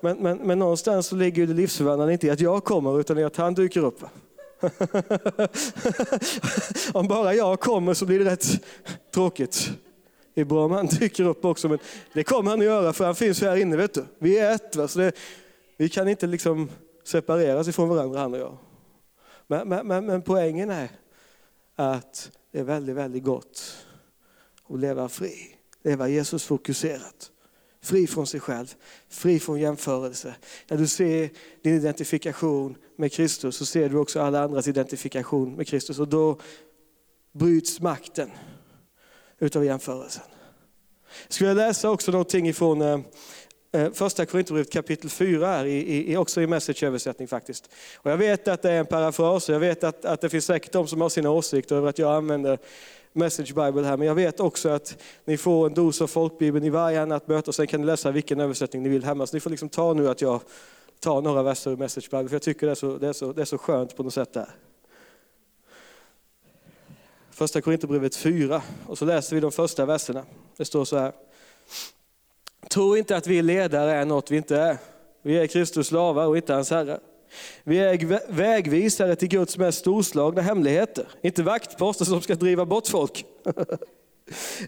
Men, men, men någonstans så ligger det livsförvandlande inte i att jag kommer utan i att han dyker upp. Va? <laughs> om bara jag kommer så blir det rätt tråkigt. Det är bra om han dyker upp också, men det kommer han att göra för han finns här inne. vet du. Vi är ett, va? Så det, vi kan inte liksom separeras ifrån varandra han och jag. Men, men, men, men poängen är att det är väldigt, väldigt gott att leva fri. Leva Jesus fokuserat. Fri från sig själv, fri från jämförelse. När du ser din identifikation med Kristus så ser du också alla andras identifikation med Kristus och då bryts makten utav jämförelsen. Jag skulle läsa också någonting ifrån eh, eh första Korinthierbrevet kapitel 4, här, i, i, också i messageöversättning faktiskt. Och jag vet att det är en parafras och jag vet att, att det finns säkert de som har sina åsikter över att jag använder Message Bible här, men jag vet också att ni får en dos av folkbibeln i varje annat möte och sen kan ni läsa vilken översättning ni vill hemma. Så ni får liksom ta nu att jag ta några verser ur Message Bible, för jag tycker det är så, det är så, det är så skönt på något sätt där. Första Korinthierbrevet 4, och så läser vi de första verserna. Det står så här. Tro inte att vi ledare är något vi inte är. Vi är Kristus slavar och inte hans herrar. Vi är vägvisare till Guds mest storslagna hemligheter, inte vaktposter som ska driva bort folk. <laughs>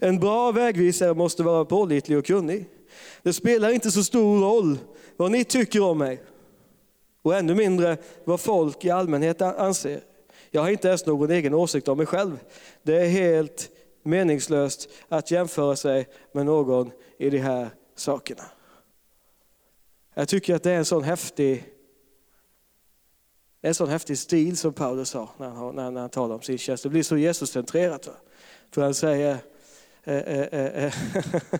En bra vägvisare måste vara pålitlig och kunnig. Det spelar inte så stor roll vad ni tycker om mig och ännu mindre vad folk i allmänhet anser. Jag har inte ens någon egen åsikt om mig själv. Det är helt meningslöst att jämföra sig med någon i de här sakerna. Jag tycker att det är en sån häftig en sån häftig stil som Paulus har när han, när, han talar om sin tjänst. Det blir så Jesuscentrerat. För han säger Eh, eh, eh,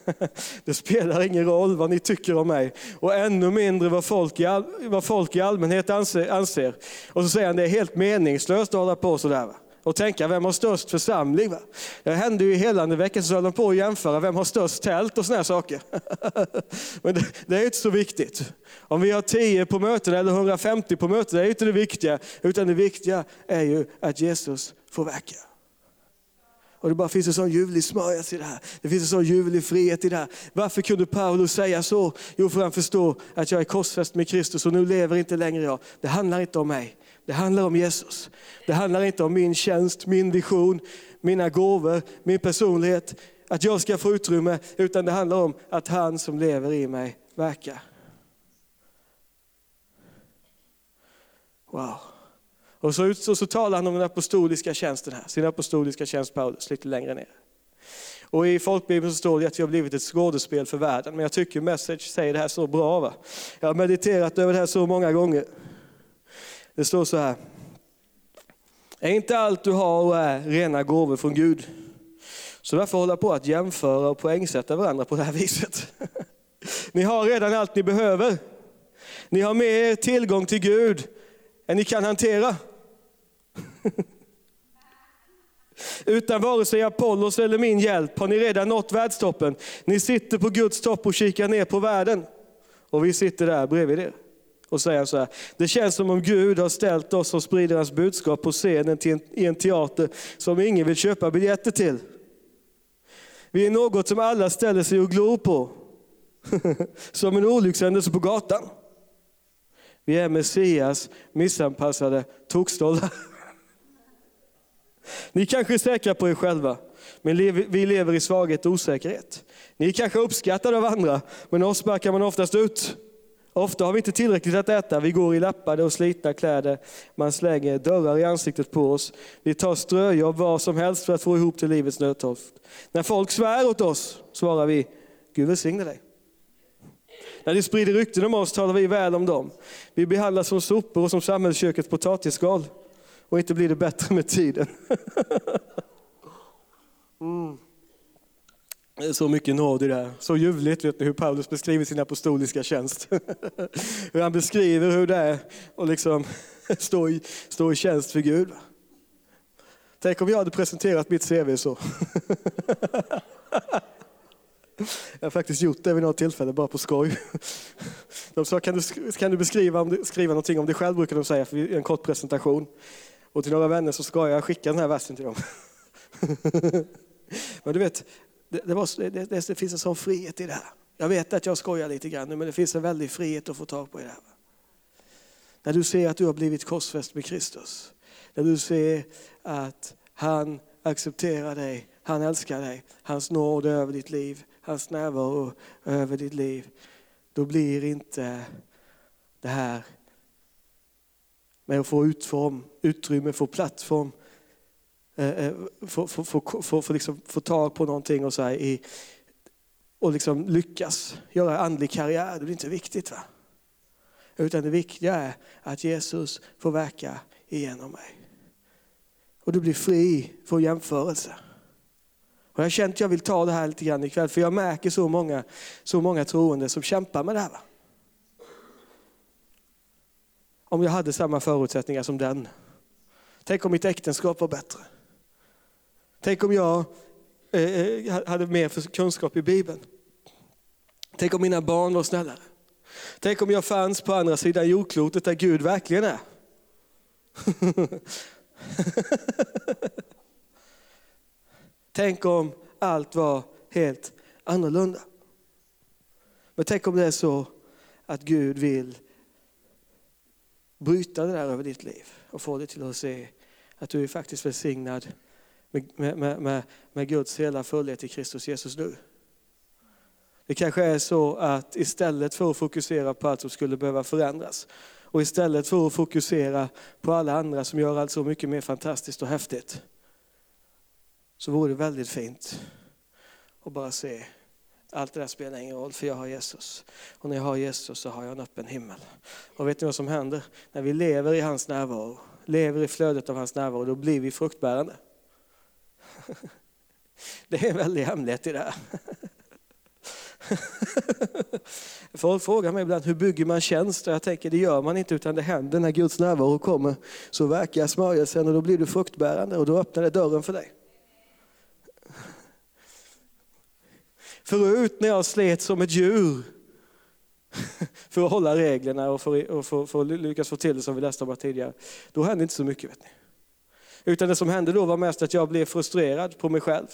<laughs> det spelar ingen roll vad ni tycker om mig och ännu mindre vad folk i, all, vad folk i allmänhet anser, anser. Och så säger han det är helt meningslöst att hålla på sådär. Va? Och tänka vem har störst församling. Va? Det hände ju i hela veckan så höll de på att jämföra vem har störst tält och sådana saker. <laughs> Men det, det, är inte så viktigt. Om vi har 10 på mötena eller 150 på mötena, det är inte det viktiga. Utan det viktiga är ju att Jesus får verka. Och det bara finns en sån ljuvlig smörjelse i det här. Det finns en sån ljuvlig frihet i det här. Varför kunde Paulus säga så? Jo, för han förstår att jag är korsfäst med Kristus och nu lever inte längre jag. Det handlar inte om mig. Det handlar om Jesus. Det handlar inte om min tjänst, min vision, mina gåvor, min personlighet, att jag ska få utrymme, utan det handlar om att han som lever i mig verkar. Wow. Och så, så, så talar han om den apostoliska tjänsten här, sin apostoliska tjänst Paulus, lite längre ner. Och i folkbibeln så står det att vi har blivit ett skådespel för världen. Men jag tycker Message säger det här så bra. Va? Jag har mediterat över det här så många gånger. Det står så här. Är inte allt du har och är rena gåvor från Gud? Så varför hålla på att jämföra och poängsätta varandra på det här viset? <laughs> Ni har redan allt ni behöver. Ni har mer tillgång till Gud än ni kan hantera. <laughs> Utan vare sig Apollos eller min hjälp har ni redan nått världstoppen. Ni sitter på Guds topp och kikar ner på världen. Och vi sitter där bredvid er. Och säger så här, det känns som om Gud har ställt oss som sprider hans budskap på scenen till en, i en teater som ingen vill köpa biljetter till. Vi är något som alla ställer sig och glor på. <laughs> som en olyckshändelse på gatan. Vi är Messias missanpassade tokstollar. <laughs> Ni kanske är säkra på er själva, men vi lever i svaghet och osäkerhet. Ni är kanske uppskattade av andra, men oss sparkar man oftast ut. Ofta har vi inte tillräckligt att äta, vi går i lappade och slitna kläder, man slänger dörrar i ansiktet på oss. Vi tar ströjobb vad som helst för att få ihop till livets nödtorft. När folk svär åt oss svarar vi, Gud välsigne dig. När de sprider rykten om oss talar vi väl om dem. Vi behandlas som sopor och som samhällskökets potatisskal. Och inte blir det bättre med tiden. <laughs> Mm. Det är så mycket nåd i det här. Så ljuvligt vet ni, hur Paulus beskriver sin apostoliska tjänst. <laughs> hur han beskriver hur det är att liksom <laughs> stå, i, stå i tjänst för Gud. Tänk om jag hade presenterat mitt CV så. Jag har faktiskt gjort det vid något tillfälle, bara på skoj. De sa, kan du, kan du beskriva om du, skriva någonting om dig själv, brukar de säga, för en kort presentation. Och till några vänner så ska jag skicka den här versen till dem. <laughs> Men du vet, det, det, var, det, det, finns en sån frihet i det här. Jag vet att jag skojar lite grann nu, men det finns en väldig frihet att få tag på i det här. När du ser att du har blivit korsfäst med Kristus. När du ser att han accepterar dig, han älskar dig, hans nåd över ditt liv hans närvaro över ditt liv, då blir inte det här med att få utform, utrymme, få plattform, eh, eh, få, få, få, få, få, liksom, få tag på någonting och, så här, i, och liksom lyckas göra andlig karriär, det blir inte viktigt. va? Utan det viktiga är att Jesus får verka igenom mig. Och du blir fri från jämförelse. Och jag har känt att jag vill ta det här lite grann ikväll, för jag märker så många, så många troende som kämpar med det här. Va? Om jag hade samma förutsättningar som den. Tänk om mitt äktenskap var bättre. Tänk om jag eh, eh hade mer kunskap i Bibeln. Tänk om mina barn var snällare. Tänk om jag fanns på andra sidan jordklotet där Gud verkligen är. <laughs> Tänk om allt var helt annorlunda. Men tänk om det är så att Gud vill bryta det där över ditt liv och få dig till att se att du är faktiskt välsignad med, med, med, med Guds hela fullhet i Kristus Jesus nu. Det kanske är så att istället för att fokusera på allt som skulle behöva förändras och istället för att fokusera på alla andra som gör allt så mycket mer fantastiskt och häftigt så vore det väldigt fint att bara se allt det där spelar ingen roll för jag har Jesus. Och när jag har Jesus så har jag en öppen himmel. Och vet ni vad som händer? När vi lever i hans närvaro, lever i flödet av hans närvaro, då blir vi fruktbärande. <laughs> Det är en väldig hemlighet i det här. <laughs> Folk frågar mig ibland hur bygger man tjänster? Jag tänker det gör man inte utan det händer när Guds närvaro kommer. Så verkar smörjelsen och då blir du fruktbärande och då öppnar det dörren för dig. Förut när jag slet som ett djur <laughs> för att hålla reglerna och för, och för, för att lyckas få till det som vi läste om tidigare, då hände inte så mycket. Vet ni. Utan det som hände då var mest att jag blev frustrerad på mig själv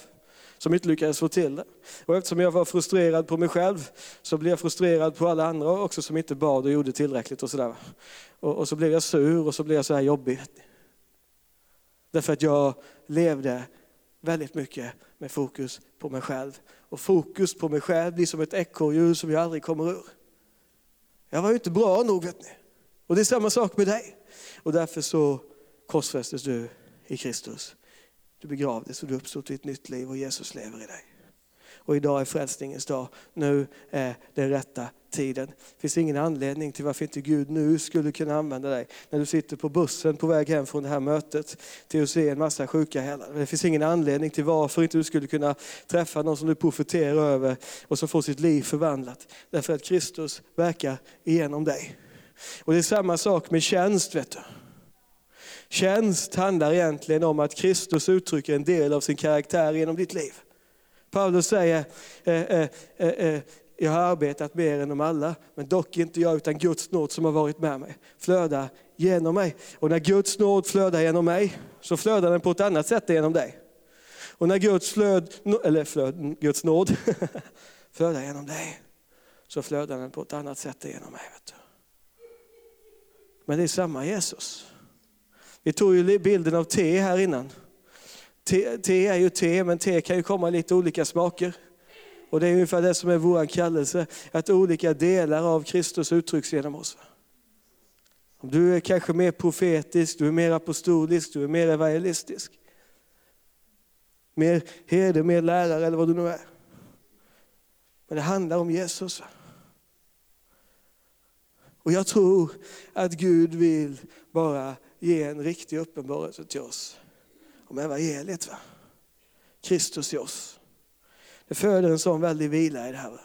som inte lyckades få till det. Och eftersom jag var frustrerad på mig själv så blev jag frustrerad på alla andra också som inte bad och gjorde tillräckligt och sådär. Och, och så blev jag sur och så blev jag så här jobbig. Därför att jag levde väldigt mycket med fokus på mig själv. Och fokus på mig själv blir som ett ekorrhjul som jag aldrig kommer ur. Jag var ju inte bra nog vet ni. Och det är samma sak med dig. Och därför så korsfästes du i Kristus. Du begravdes och du uppstod till ett nytt liv och Jesus lever i dig. Och idag är frälsningens dag. Nu är den rätta tiden. Det finns ingen anledning till varför inte Gud nu skulle kunna använda dig. När du sitter på bussen på väg hem från det här mötet till att se en massa sjuka heller. Det finns ingen anledning till varför inte du skulle kunna träffa någon som du profeterar över och som får sitt liv förvandlat. Därför att Kristus verkar igenom dig. Och det är samma sak med tjänst. vet du. Tjänst handlar egentligen om att Kristus uttrycker en del av sin karaktär genom ditt liv. Paulus säger, eh, eh, eh, eh, jag har arbetat mer än de alla, men dock inte jag utan Guds nåd som har varit med mig, flödar genom mig. Och när Guds nåd flödar genom mig, så flödar den på ett annat sätt genom dig. Och när Guds, flöd, eller flöd, Guds nåd <laughs> flödar genom dig, så flödar den på ett annat sätt genom mig. Men det är samma Jesus. Vi tog ju bilden av te här innan. Te, te är ju te, men te kan ju komma i lite olika smaker. Och det är ungefär det som är vår kallelse, att olika delar av Kristus uttrycks genom oss. Du är kanske mer profetisk, du är mer apostolisk, du är mer evangelistisk. Mer herde, mer lärare eller vad du nu är. Men det handlar om Jesus. Och jag tror att Gud vill bara ge en riktig uppenbarelse till oss om evangeliet. Va? Kristus i oss. Det föder en sån väldig vila i det här. Va?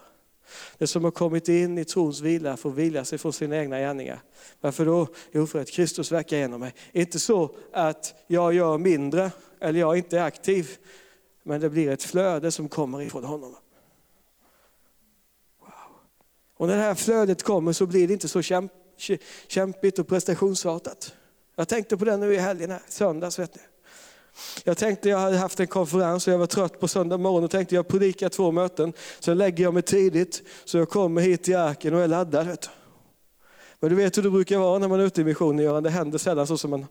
Det som har kommit in i trons vila får vila sig från sina egna gärningar. Varför då? Jo, för att Kristus verkar genom mig. Inte så att jag gör mindre eller jag inte är aktiv, men det blir ett flöde som kommer ifrån honom. Wow. Och när det här flödet kommer så blir det inte så kämp kämpigt och prestationsartat. Jag tänkte på det nu i helgen, här, söndags. Vet ni. Jag tänkte jag hade haft en konferens och jag var trött på söndag morgon och tänkte jag predikar två möten. sen lägger jag mig tidigt så jag kommer hit till arken och är laddad. Vet du. Men du vet hur det brukar vara när man är ute i missionen, Göran, det händer sällan så som man,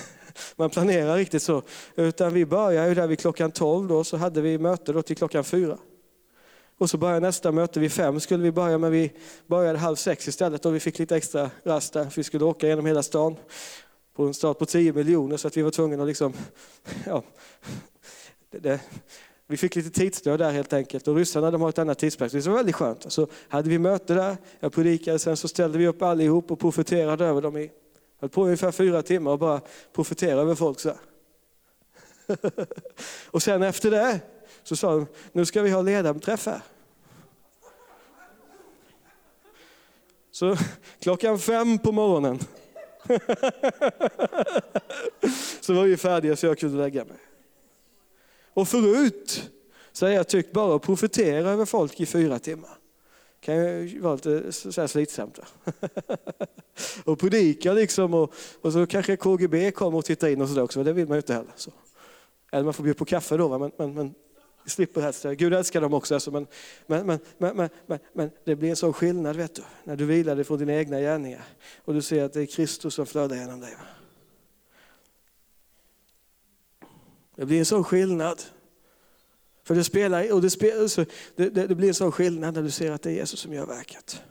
<laughs> man planerar riktigt så. Utan vi börjar ju där vid klockan 12 då, så hade vi möte då till klockan 4. Och så började nästa möte vid fem skulle vi börja, men vi började halv sex istället och vi fick lite extra rast där. för Vi skulle åka genom hela stan på en start på 10 miljoner så att vi var tvungna att liksom, <laughs> ja, det, det, vi fick lite tidsstöd där helt enkelt och ryssarna de har ett annat tidsperspektiv. Det var väldigt skönt. Så hade vi möte där, jag predikade, sen så ställde vi upp allihop och profeterade över dem i, höll på ungefär fyra timmar och bara profeterade över folk så <laughs> och sen efter det så sa de, nu ska vi ha ledarträff här. Så klockan fem på morgonen så var vi färdiga så jag kunde lägga mig. Och förut så har jag tyckt bara att profetera över folk i fyra timmar. kan ju vara lite så här slitsamt. <laughs> och predika liksom och, och, så kanske KGB kommer och tittar in och sådär också, Men det vill man ju inte heller. Så. Eller man får bjuda på kaffe då, men, men, men slipper hästar. Gud älskar dem också, alltså, men, men, men, men, men, men, det blir en sån skillnad vet du, när du vilar dig från dina egna gärningar och du ser att det är Kristus som flödar genom dig. Det blir en sån skillnad. För det, spelar, och det, spelar, alltså, det, det, det blir en sån skillnad när du ser att det är Jesus som gör verket.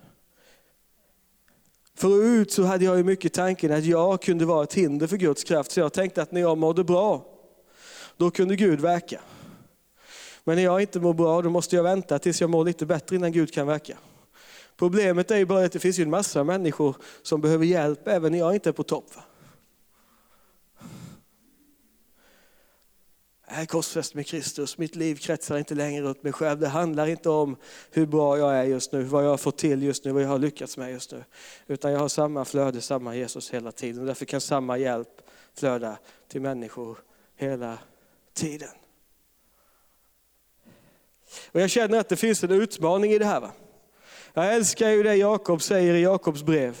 Förut så hade jag ju mycket tanken att jag kunde vara ett hinder för Guds kraft, så jag tänkte att när jag mådde bra, då kunde Gud verka. Men när jag inte mår bra, då måste jag vänta tills jag mår lite bättre innan Gud kan verka. Problemet är ju bara att det finns ju en massa människor som behöver hjälp även när jag inte är på topp. Jag är korsfäst med Kristus, mitt liv kretsar inte längre runt mig själv. Det handlar inte om hur bra jag är just nu, vad jag har fått till just nu, vad jag har lyckats med just nu. Utan jag har samma flöde, samma Jesus hela tiden. Därför kan samma hjälp flöda till människor hela tiden. Och jag känner att det finns en utmaning i det här. Va? Jag älskar ju det Jakob säger i Jakobs brev.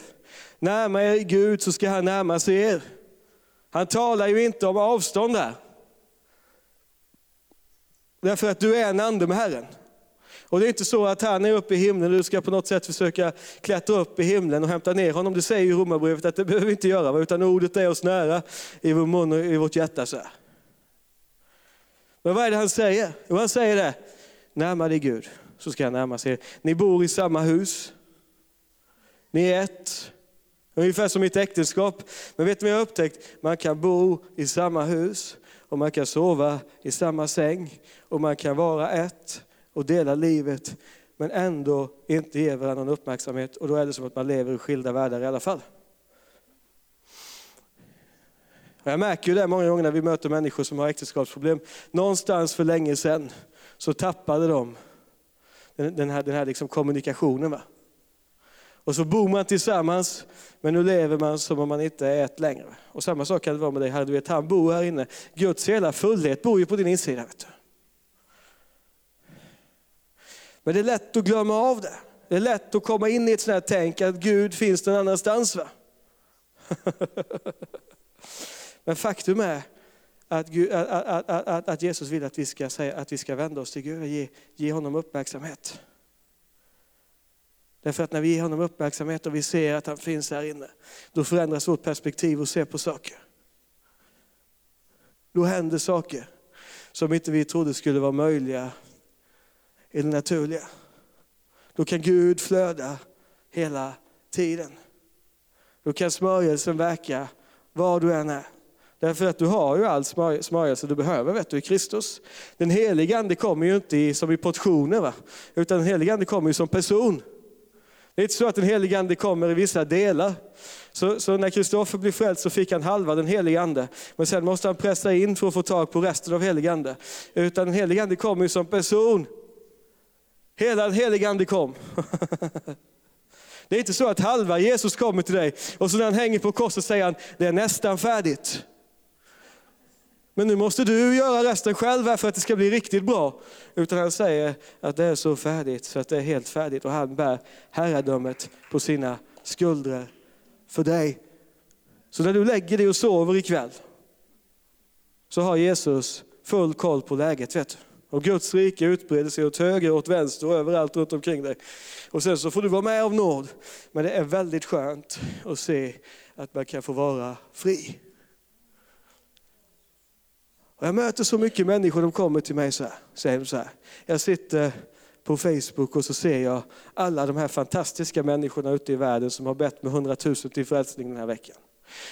Närma er Gud så ska han närma sig er. Han talar ju inte om avstånd här. Därför att du är en ande med Herren. Och det är inte så att han är uppe i himlen och du ska på något sätt försöka klättra upp i himlen och hämta ner honom. Det säger ju Romarbrevet att det behöver vi inte göra, utan ordet är oss nära i vår mun och i vårt hjärta. Så här. Men vad är det han säger? Jo, han säger det, närma dig Gud så ska han närma sig Ni bor i samma hus, ni är ett, ungefär som mitt äktenskap. Men vet ni vad jag har upptäckt? Man kan bo i samma hus och man kan sova i samma säng och man kan vara ett och dela livet men ändå inte ge varandra någon uppmärksamhet och då är det som att man lever i skilda världar i alla fall. Jag märker ju det många gånger när vi möter människor som har äktenskapsproblem. Någonstans för länge sedan så tappade de den här, den här liksom kommunikationen. Va? Och så bor man tillsammans, men nu lever man som om man inte är ett längre. Och samma sak kan det vara med dig här. Du vet, han bor här inne. Guds hela fullhet bor ju på din insida. Vet du. Men det är lätt att glömma av det. Det är lätt att komma in i ett sånt här tänk att Gud finns någon annanstans. Va? <laughs> Men faktum är att, Gud, att, att, att, Jesus vill att vi ska, säga, att vi ska vända oss till Gud och ge, ge honom uppmärksamhet. Därför att när vi ger honom uppmärksamhet och vi ser att han finns här inne, då förändras vårt perspektiv och ser på saker. Då händer saker som inte vi trodde skulle vara möjliga i det naturliga. Då kan Gud flöda hela tiden. Då kan smörjelsen verka var du än är. Därför att du har ju all smörjelse du behöver vet du, i Kristus. Den heliga ande kommer ju inte i, som i portioner, va? utan den heliga ande kommer ju som person. Det är inte så att den heliga ande kommer i vissa delar. Så, så när Kristoffer blev frälst så fick han halva den heliga ande. Men sen måste han pressa in för att få tag på resten av heliga ande. Utan den heliga ande kommer ju som person. Hela den heliga ande kom. <laughs> Det är inte så att halva Jesus kommer till dig och så när han hänger på korset säger han, det är nästan färdigt. Men nu måste du göra resten själv för att det ska bli riktigt bra. Utan han säger att det är så färdigt så att det är helt färdigt och han bär herradömet på sina skuldror för dig. Så när du lägger dig och sover ikväll så har Jesus full koll på läget. Vet du. Och Guds rike utbreder sig åt höger, åt vänster och överallt runt omkring dig. Och sen så får du vara med av nåd. Men det är väldigt skönt att se att man kan få vara fri. Och jag möter så mycket människor, de kommer till mig så här, säger så här. Jag sitter på Facebook och så ser jag alla de här fantastiska människorna ute i världen som har bett med hundratusen till frälsning den här veckan.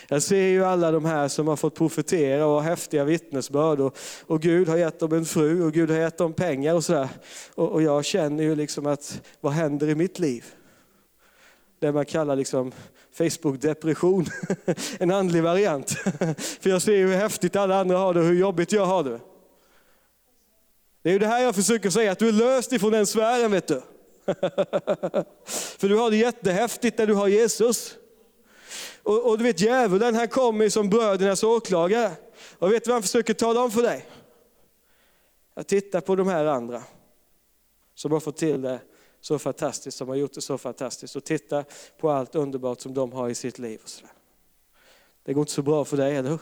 Jag ser ju alla de här som har fått profetera och har häftiga vittnesbörd och, och Gud har gett dem en fru och Gud har gett dem pengar och sådär. Och, och jag känner ju liksom att vad händer i mitt liv? Det man kallar liksom Facebook-depression, <laughs> en andlig variant. <laughs> För jag ser hur häftigt alla andra har det och hur jobbigt jag har det. Det är ju det här jag försöker säga, att du är löst ifrån den sfären vet du. <laughs> För du har det jättehäftigt när du har Jesus. Och, och du vet djävulen han kommer som brödernas åklagare. Och vet du vad han försöker tala om för dig? Att titta på de här andra som har fått till det så fantastiskt, som har gjort det så fantastiskt. Och titta på allt underbart som de har i sitt liv. Och så Det går inte så bra för dig, eller hur?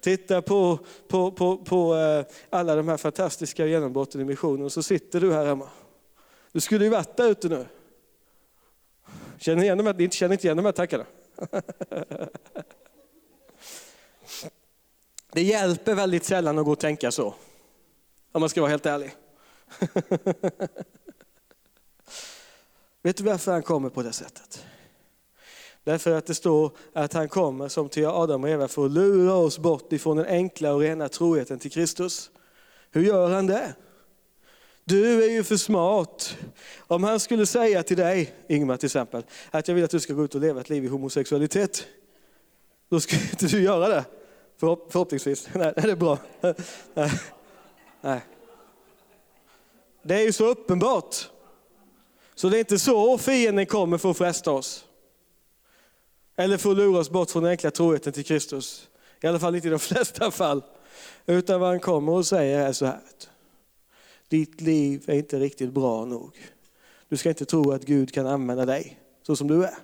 Titta på, på, på, på eh, alla de här fantastiska genombrotten i missionen och så sitter du här hemma. Du skulle ju varit där ute nu. Känner igen de här, ni känner inte igen de här tankarna? <laughs> Det hjälper väldigt sällan att gå och tänka så, om man ska vara helt ärlig. <laughs> Vet du varför han kommer på det sättet? Därför att det står att han kommer som till Adam och Eva för att lura oss bort ifrån den enkla och rena troheten till Kristus. Hur gör han det? Du är ju för smart. Om han skulle säga till dig, Ingmar till exempel, att jag vill att du ska gå ut och leva ett liv i homosexualitet. Då skulle inte du göra det. Förhopp, förhoppningsvis. <laughs> Nej, det är bra. <laughs> Nej. Det är ju så uppenbart. Så det är inte så fienden kommer för att fresta oss. Eller för att lura oss bort från den enkla troheten till Kristus. I alla fall inte i de <laughs> flesta fall. Utan vad han kommer och säger är så här. Ditt liv är inte riktigt bra nog. Du ska inte tro att Gud kan använda dig så som du är.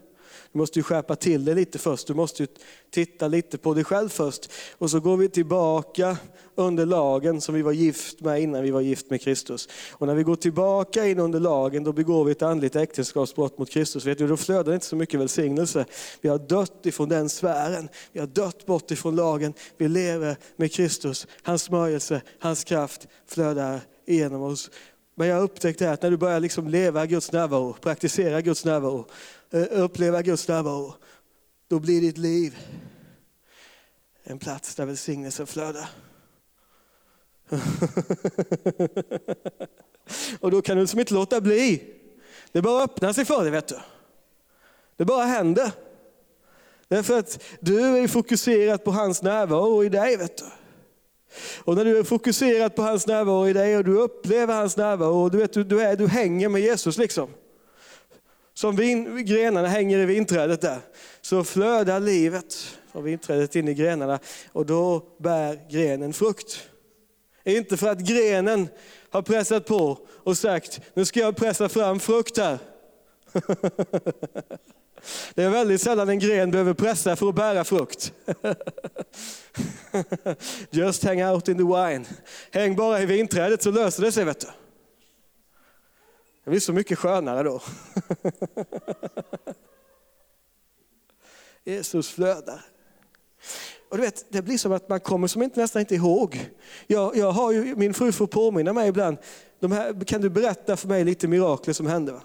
Du måste ju skärpa till det lite först. Du måste titta lite på dig själv först. Och så går vi tillbaka under lagen som vi var gift med innan vi var gift med Kristus. Och när vi går tillbaka in under lagen då begår vi ett andligt äktenskapsbrott mot Kristus. Vet du, då flödar det inte så mycket välsignelse. Vi har dött ifrån den sfären. Vi har dött bort ifrån lagen. Vi lever med Kristus. Hans smörjelse, hans kraft flödar igenom oss. Men jag har upptäckt att när du börjar liksom leva Guds närvaro, praktisera Guds närvaro, Eh, uppleva Guds närvaro, då blir ditt liv en plats där välsignelsen flödar. <laughs> Och då kan du liksom inte låta bli. Det bara öppnar sig för dig, vet du. Det bara händer. Därför att du är fokuserad på hans närvaro i dig, vet du. Och när du är fokuserad på hans närvaro i dig och du upplever hans närvaro och du, vet, du, är, du hänger med Jesus liksom. Som vin, grenarna hänger i vinträdet där, så flödar livet från vinträdet in i grenarna och då bär grenen frukt. Inte för att grenen har pressat på och sagt, nu ska jag pressa fram frukt här. <laughs> Det är väldigt sällan en gren behöver pressa för att bära frukt. <laughs> Just hang out in the wine. Häng bara i vinträdet så löser det sig. Vet du. Det blir så mycket skönare då. <laughs> Jesus flödar. Och du vet, det blir som att man kommer som inte, nästan inte ihåg. Jag, jag har ju, min fru får påminna mig ibland, de här, kan du berätta för mig lite mirakler som hände? Va?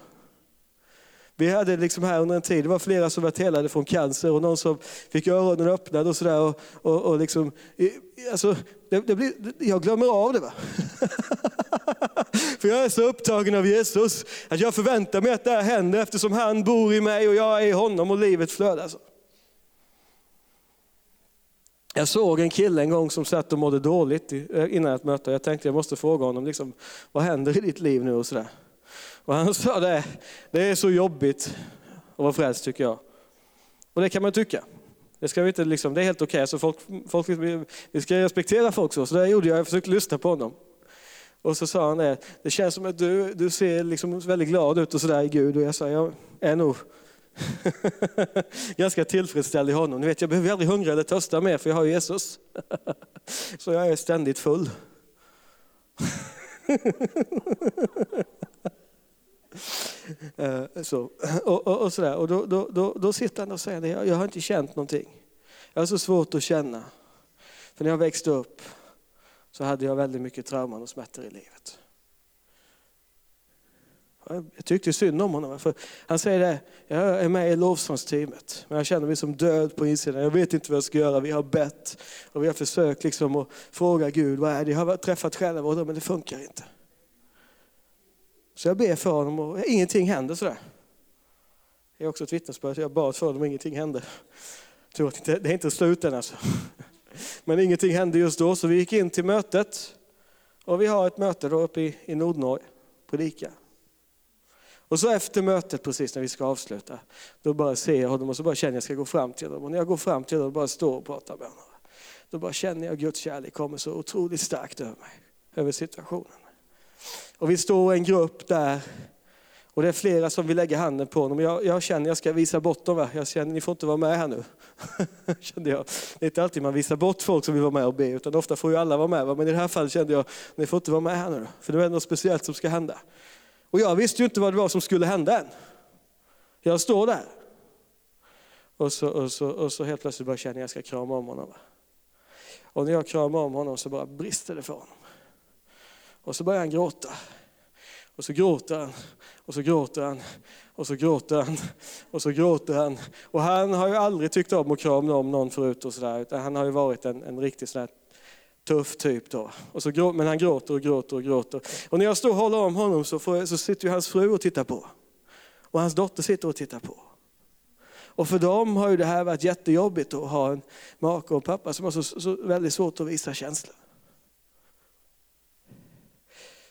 Vi hade liksom här under en tid, det var flera som var helade från cancer och någon som fick öronen öppnade och sådär. Och, och, och liksom, alltså, det, det blir, jag glömmer av det. Va? <laughs> För jag är så upptagen av Jesus att jag förväntar mig att det här händer eftersom han bor i mig och jag är i honom och livet flödar. Alltså. Jag såg en kille en gång som satt och mådde dåligt eh, innan ett möte. Jag tänkte jag måste fråga honom, liksom, vad händer i ditt liv nu? och sådär. Och han <laughs> sa det, det är så jobbigt att vara frälst tycker jag. Och det kan man tycka. Det, ska vi inte, liksom, det är helt okej, okay. folk, folk, vi ska respektera folk så. Så det gjorde jag, jag försökte lyssna på honom. Och så sa han det, det känns som att du, du ser liksom väldigt glad ut och sådär i Gud. Och jag sa, jag är nog <laughs> ganska tillfredsställd i honom. Ni vet, jag behöver aldrig hungra eller törsta mer för jag har Jesus. <laughs> så jag är ständigt full. <laughs> Eh, så, och, och, och, sådär. och då, då, då, då sitter han och säger det, jag har inte känt någonting. Jag har så svårt att känna. För när jag växte upp så hade jag väldigt mycket trauman och smärtor i livet. Jag tyckte synd om honom. För han säger det, jag är med i lovsångsteamet, men jag känner mig som död på insidan. Jag vet inte vad jag ska göra. Vi har bett och vi har försökt liksom att fråga Gud, vad är det? Jag har träffat själva, men det funkar inte. Så jag ber för honom och ingenting händer sådär. Det är också ett vittnesbörd, jag bad för honom och ingenting hände. Det är inte slut än alltså. Men ingenting hände just då, så vi gick in till mötet. Och vi har ett möte då uppe i, i Nordnorge, predika. Och så efter mötet, precis när vi ska avsluta, då bara ser jag honom och så bara känner jag att jag ska gå fram till honom. Och när jag går fram till honom och bara står och pratar med honom, då bara känner jag Guds kärlek kommer så otroligt starkt över mig, över situationen. Och vi står en grupp där och det är flera som vill lägga handen på honom. Jag, jag känner jag ska visa bort dem. Va? Jag känner ni får inte vara med här nu. <laughs> kände jag. Det är inte alltid man visar bort folk som vill vara med och be, utan ofta får ju alla vara med. Va? Men i det här fallet kände jag, ni får inte vara med här nu. För det är något speciellt som ska hända. Och jag visste ju inte vad det var som skulle hända än. Jag står där. Och så, och så, och så helt plötsligt bara känner jag jag ska krama om honom. Va? Och när jag kramar om honom så bara brister det för honom. Och så börjar han gråta. Och så gråter han, och så gråter han, och så gråter han, och så gråter han. Och han har ju aldrig tyckt om att krama om någon förut och sådär, utan han har ju varit en, en riktigt sån här tuff typ då. Och så, men han gråter och gråter och gråter. Och när jag står och håller om honom så, får, så sitter ju hans fru och tittar på. Och hans dotter sitter och tittar på. Och för dem har ju det här varit jättejobbigt att ha en make och en pappa som har så, så väldigt svårt att visa känslor.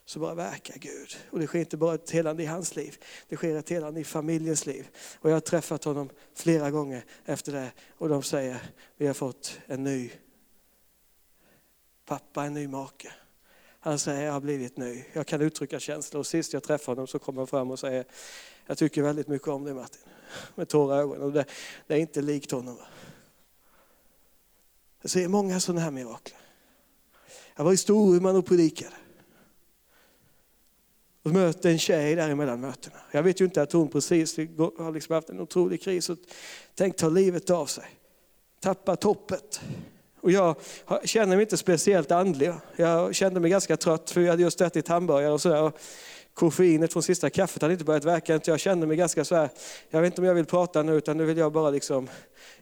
Så bara verkar Gud. Och det sker inte bara ett helande i hans liv, det sker ett helande i familjens liv. Och jag har träffat honom flera gånger efter det och de säger, vi har fått en ny pappa, en ny make. Han säger, jag har blivit ny. Jag kan uttrycka känslor. Och sist jag träffade honom så kom han fram och säger, jag tycker väldigt mycket om dig Martin. Med tårar i ögonen. Och det, det, är inte likt honom. Jag ser många sådana här mirakler. Jag var i Storuman och predikade. Och mötte en tjej där emellan mötena. Jag vet ju inte att hon precis har liksom haft en otrolig kris och tänkt ta livet av sig. Tappat hoppet. Och jag känner mig inte speciellt andlig. Jag kände mig ganska trött för jag hade just ätit hamburgare och sådär. Koffeinet från sista kaffet hade inte börjat verka. Jag kände mig ganska så här, jag vet inte om jag vill prata nu utan nu vill jag bara liksom,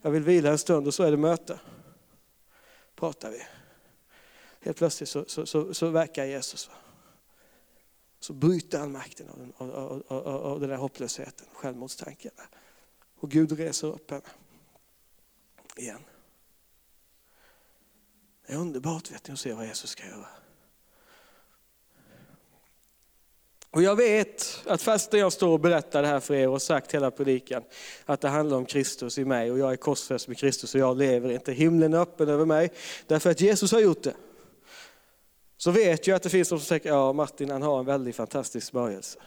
jag vill vila en stund och så är det möte. Pratar vi. Helt plötsligt så, så, så, så verkar Jesus. Så bryter han makten av, av, av, av den där hopplösheten, självmordstanken. Och Gud reser upp henne igen. Det är underbart vet ni, att se vad Jesus ska göra. Och jag vet att fastän jag står och berättar det här för er och sagt hela predikan, att det handlar om Kristus i mig och jag är korsfäst med Kristus och jag lever inte. Himlen är öppen över mig därför att Jesus har gjort det. Så vet jag att det finns de som säger, ja Martin han har en väldigt fantastisk smörjelse.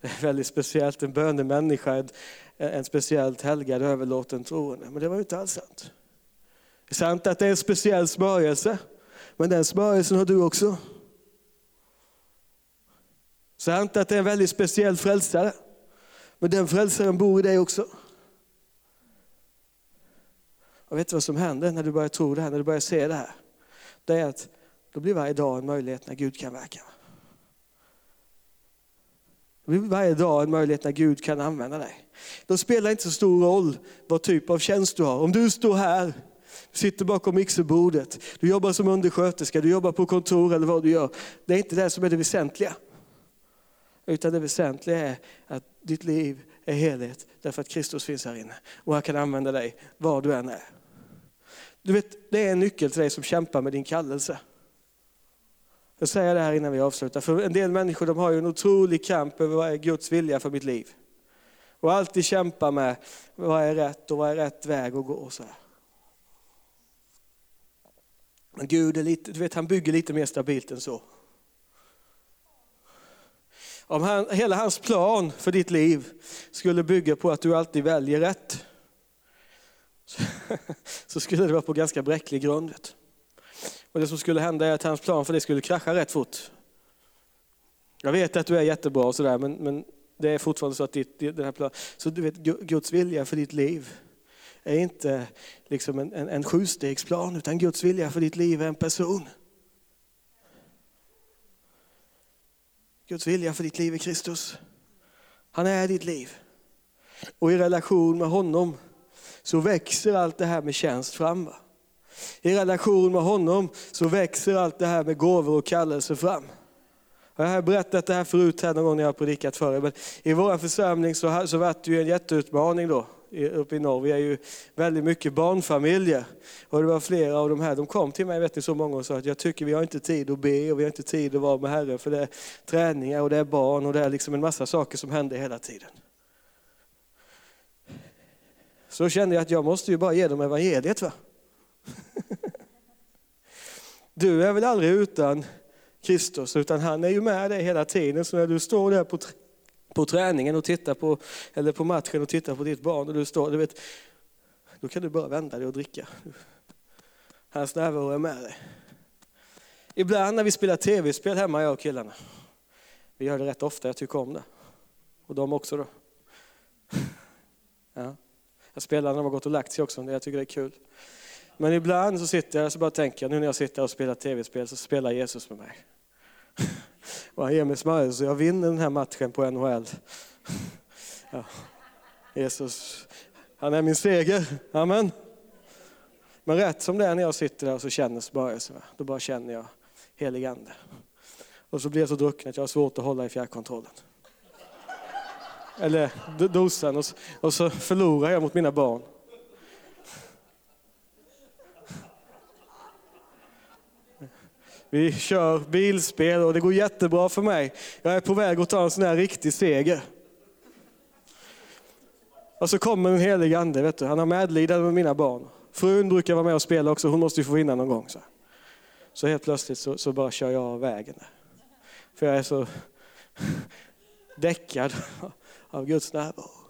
Det är väldigt speciellt, en bönemänniska, en, en speciellt helgad överlåten troende. Men det var ju inte alls sant. Det är sant att det är en speciell smörjelse, men den smörjelsen har du också. Sant att det är en väldigt speciell frälsare, men den frälsaren bor i dig också. Och vet du vad som händer när du börjar tro det här, när du börjar se det här? Det är att då blir varje dag en möjlighet när Gud kan verka. Det blir varje dag en möjlighet när Gud kan använda dig. Då spelar det inte så stor roll vad typ av tjänst du har. Om du står här sitter bakom mixerbordet, du jobbar som undersköterska, du jobbar på kontor eller vad du gör. Det är inte det som är det väsentliga. Utan det väsentliga är att ditt liv är helhet därför att Kristus finns här inne. Och han kan använda dig var du än är. Du vet, det är en nyckel till dig som kämpar med din kallelse. Jag säger det här innan vi avslutar. För en del människor de har ju en otrolig kamp över vad är Guds vilja för mitt liv. Och alltid kämpa med vad är rätt och vad är rätt väg att gå. Och så här. Men Gud är lite, du vet, han bygger lite mer stabilt än så. Om han, hela hans plan för ditt liv skulle bygga på att du alltid väljer rätt, så, <laughs> så skulle det vara på ganska bräcklig grund. Och det som skulle hända är att hans plan för det skulle krascha rätt fort. Jag vet att du är jättebra och sådär, men, men det är fortfarande så att ditt, den här plan, så du vet Guds vilja för ditt liv är inte liksom en, en, en sjustegsplan, utan Guds vilja för ditt liv är en person. Guds vilja för ditt liv är Kristus. Han är ditt liv. Och i relation med honom så växer allt det här med tjänst fram. I relation med honom så växer allt det här med gåvor och kallelse fram. Jag har berättat det här förut här någon gång när jag har predikat för er. Men I vår församling så, så var det ju en jätteutmaning då uppe i norr. Vi är ju väldigt mycket barnfamiljer. Och det var flera av de här, de kom till mig vet ni, så många och sa att jag tycker vi har inte tid att be och vi har inte tid att vara med Herren för det är träningar och det är barn och det är liksom en massa saker som händer hela tiden. Så kände jag att jag måste ju bara ge dem evangeliet. Va? <laughs> Du är väl aldrig utan Kristus, utan han är ju med dig hela tiden. Så när du står där på, på träningen och tittar på, eller på matchen och tittar på ditt barn och du står, du vet, då kan du bara vända dig och dricka. Hans närvaro är med dig. Ibland när vi spelar tv-spel hemma, jag och killarna, vi gör det rätt ofta, jag tycker om det. Och de också då. <laughs> Ja. Jag spelar när de har gått och lagt sig också, jag tycker det är kul. Men ibland så sitter jag och bara tänker, nu när jag sitter och spelar tv-spel så spelar Jesus med mig. <laughs> Och han ger mig smörjelse så jag vinner den här matchen på NHL. <laughs> Ja. Jesus, han är min seger. Amen. Men rätt som det är när jag sitter där och så känner smörjelsen, då bara känner jag helig ande. Och så blir jag så drucken att jag har svårt att hålla i fjärrkontrollen. Eller dosan. Och, så- och så förlorar jag mot mina barn. Vi kör bilspel och det går jättebra för mig. Jag är på väg att ta en sån här riktig seger. Och så kommer den helige ande, vet du. han har medlidande med mina barn. Frun brukar vara med och spela också, hon måste ju få vinna någon gång. Så, så helt plötsligt så, så bara kör jag av vägen. För jag är så <laughs> däckad av Guds närvaro.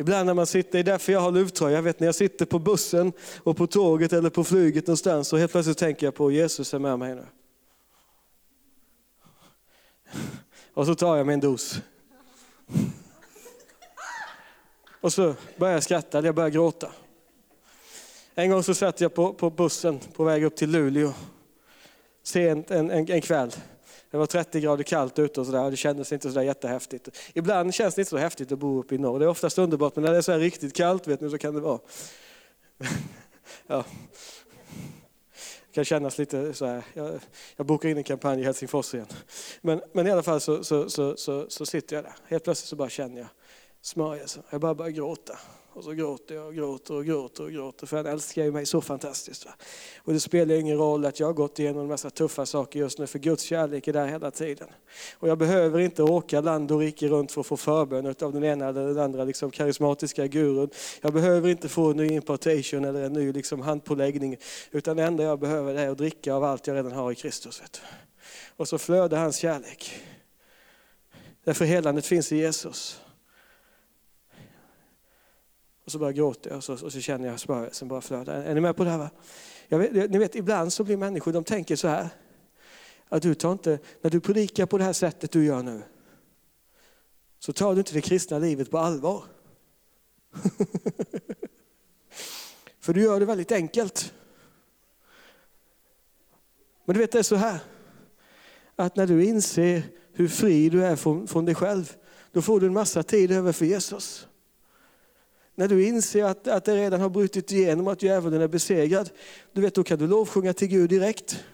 Ibland när man sitter, det är därför jag har luvtröja, jag vet när jag sitter på bussen och på tåget eller på flyget någonstans och helt plötsligt tänker jag på Jesus är med mig nu. Och så tar jag mig en dos. Och så börjar jag skratta, eller jag börjar gråta. En gång så satt jag på, på bussen på väg upp till Luleå. Sent en, en, en kväll. Det var 30 grader kallt ute och sådär. Det kändes inte sådär jättehäftigt. Ibland känns det inte så häftigt att bo uppe i norr. Det är oftast underbart, men när det är så här riktigt kallt vet ni, så kan det vara. <laughs> Ja. Det kan kännas lite så här. Jag, jag bokar in en kampanj i Helsingfors igen. Men, men i alla fall så, så, så, så, så sitter jag där. Helt plötsligt så bara känner jag smörjelse. Jag bara börjar gråta. Och så gråter jag och gråter och gråter och gråter. För han älskar ju mig så fantastiskt. Va? Och det spelar ingen roll att jag har gått igenom en massa tuffa saker just nu. För Guds kärlek är där hela tiden. Och jag behöver inte åka land och rike runt för att få förbön av den ena eller den andra liksom, karismatiska gurun. Jag behöver inte få en ny importation eller en ny liksom, handpåläggning. Utan det enda jag behöver är att dricka av allt jag redan har i Kristus. Vet du. Och så flödar hans kärlek. Därför helandet finns i Jesus. Och så bara gråter jag och så, och så känner jag smörjelsen bara flöda. Är ni med på det här? Va? Jag vet, ni vet, ibland så blir människor, de tänker så här. Att du tar inte, när du predikar på det här sättet du gör nu, så tar du inte det kristna livet på allvar. <laughs> För du gör det väldigt enkelt. Men du vet det är så här, att när du inser hur fri du är från, från dig själv, då får du en massa tid över för Jesus. När du inser att, att det redan har brutit igenom, att djävulen är besegrad, du vet, då kan du lovsjunga till Gud direkt.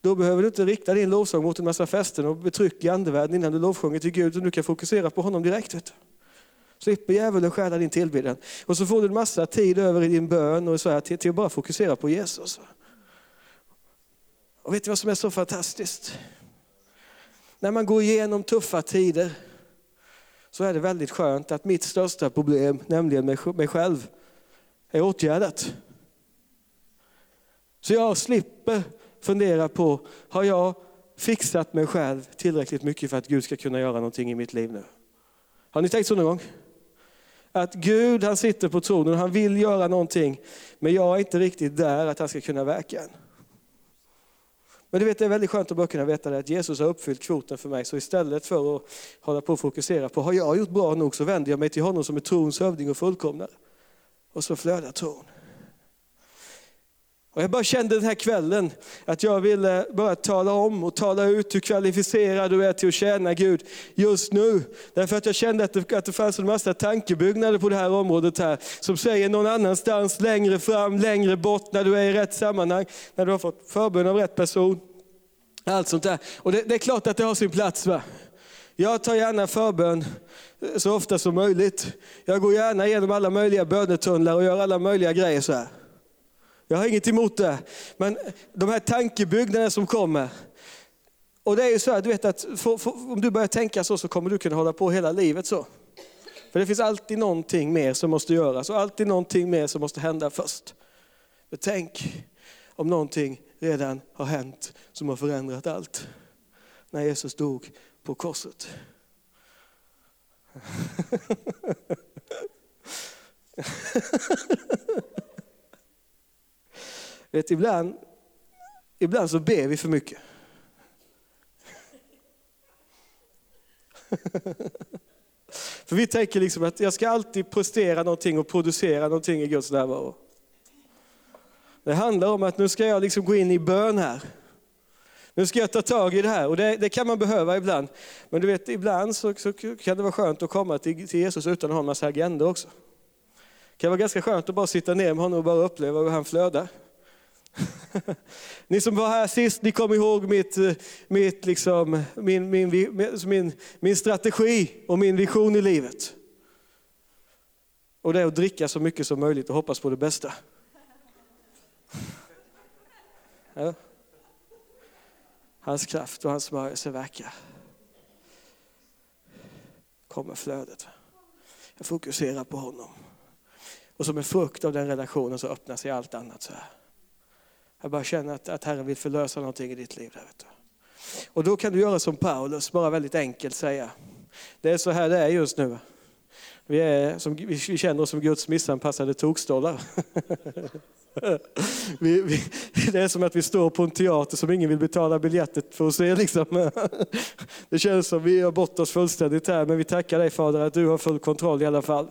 Då behöver du inte rikta din lovsång mot en massa fästen och betryck i andevärlden innan du lovsjunger till Gud, utan du kan fokusera på honom direkt. Vet du. Slipper djävulen stjäla din tillbedjan. Och så får du en massa tid över i din bön och så här, till, till att bara fokusera på Jesus. Och vet du vad som är så fantastiskt? När man går igenom tuffa tider, så är det väldigt skönt att mitt största problem, nämligen mig själv, är åtgärdat. Så jag slipper fundera på, har jag fixat mig själv tillräckligt mycket för att Gud ska kunna göra någonting i mitt liv nu? Har ni tänkt så någon gång? Att Gud han sitter på tronen och han vill göra någonting, men jag är inte riktigt där att han ska kunna verka än. Men du vet, det är väldigt skönt att bara kunna veta det, att Jesus har uppfyllt kvoten för mig. Så istället för att hålla på och fokusera på, har jag gjort bra nog så vänder jag mig till honom som är trons hövding och fullkomnare. Och så flödar tron. Och jag bara kände den här kvällen att jag ville bara tala om och tala ut hur kvalificerad du är till att tjäna Gud just nu. Därför att jag kände att det, att det fanns en massa tankebyggnader på det här området här som säger någon annanstans, längre fram, längre bort, när du är i rätt sammanhang, när du har fått förbön av rätt person. Allt sånt där. Och det, det är klart att det har sin plats. va. Jag tar gärna förbön så ofta som möjligt. Jag går gärna igenom alla möjliga bönetunnlar och gör alla möjliga grejer så här. Jag har inget emot det. Men de här tankebyggnaderna som kommer. Och det är ju så här, du vet att för, för, om du börjar tänka så så kommer du kunna hålla på hela livet så. För det finns alltid någonting mer som måste göras och alltid någonting mer som måste hända först. Men tänk om någonting redan har hänt som har förändrat allt. När Jesus dog på korset. <laughs> Vet, ibland, ibland så ber vi för mycket. <laughs> För vi tänker liksom att jag ska alltid prestera någonting och producera någonting i Guds närvaro. Det handlar om att nu ska jag liksom gå in i bön här. Nu ska jag ta tag i det här och det, det kan man behöva ibland. Men du vet, ibland så, så, kan det vara skönt att komma till, till Jesus utan att ha en massa agenda också. Det kan vara ganska skönt att bara sitta ner med honom och bara uppleva hur han flödar. Ni som var här sist, ni kom ihåg mitt, eh, mitt liksom, min, min, min, min strategi och min vision i livet. Och det är att dricka så mycket som möjligt och hoppas på det bästa. Ja. Hans kraft och hans smörjelse verkar. Kommer flödet. Jag fokuserar på honom. Och som en frukt av den relationen så öppnar sig allt annat så här. Jag bara känner att, att Herren vill förlösa någonting i ditt liv. Där, vet du. Och då kan du göra som Paulus, bara väldigt enkelt säga. Det är så här det är just nu. Vi, är som, vi känner oss som Guds missanpassade tokstollar. <laughs> vi, vi, det är som att vi står på en teater som ingen vill betala biljettet för att se. Liksom. <laughs> det känns som att vi har bort oss fullständigt här, men vi tackar dig Fader att du har full kontroll i alla fall.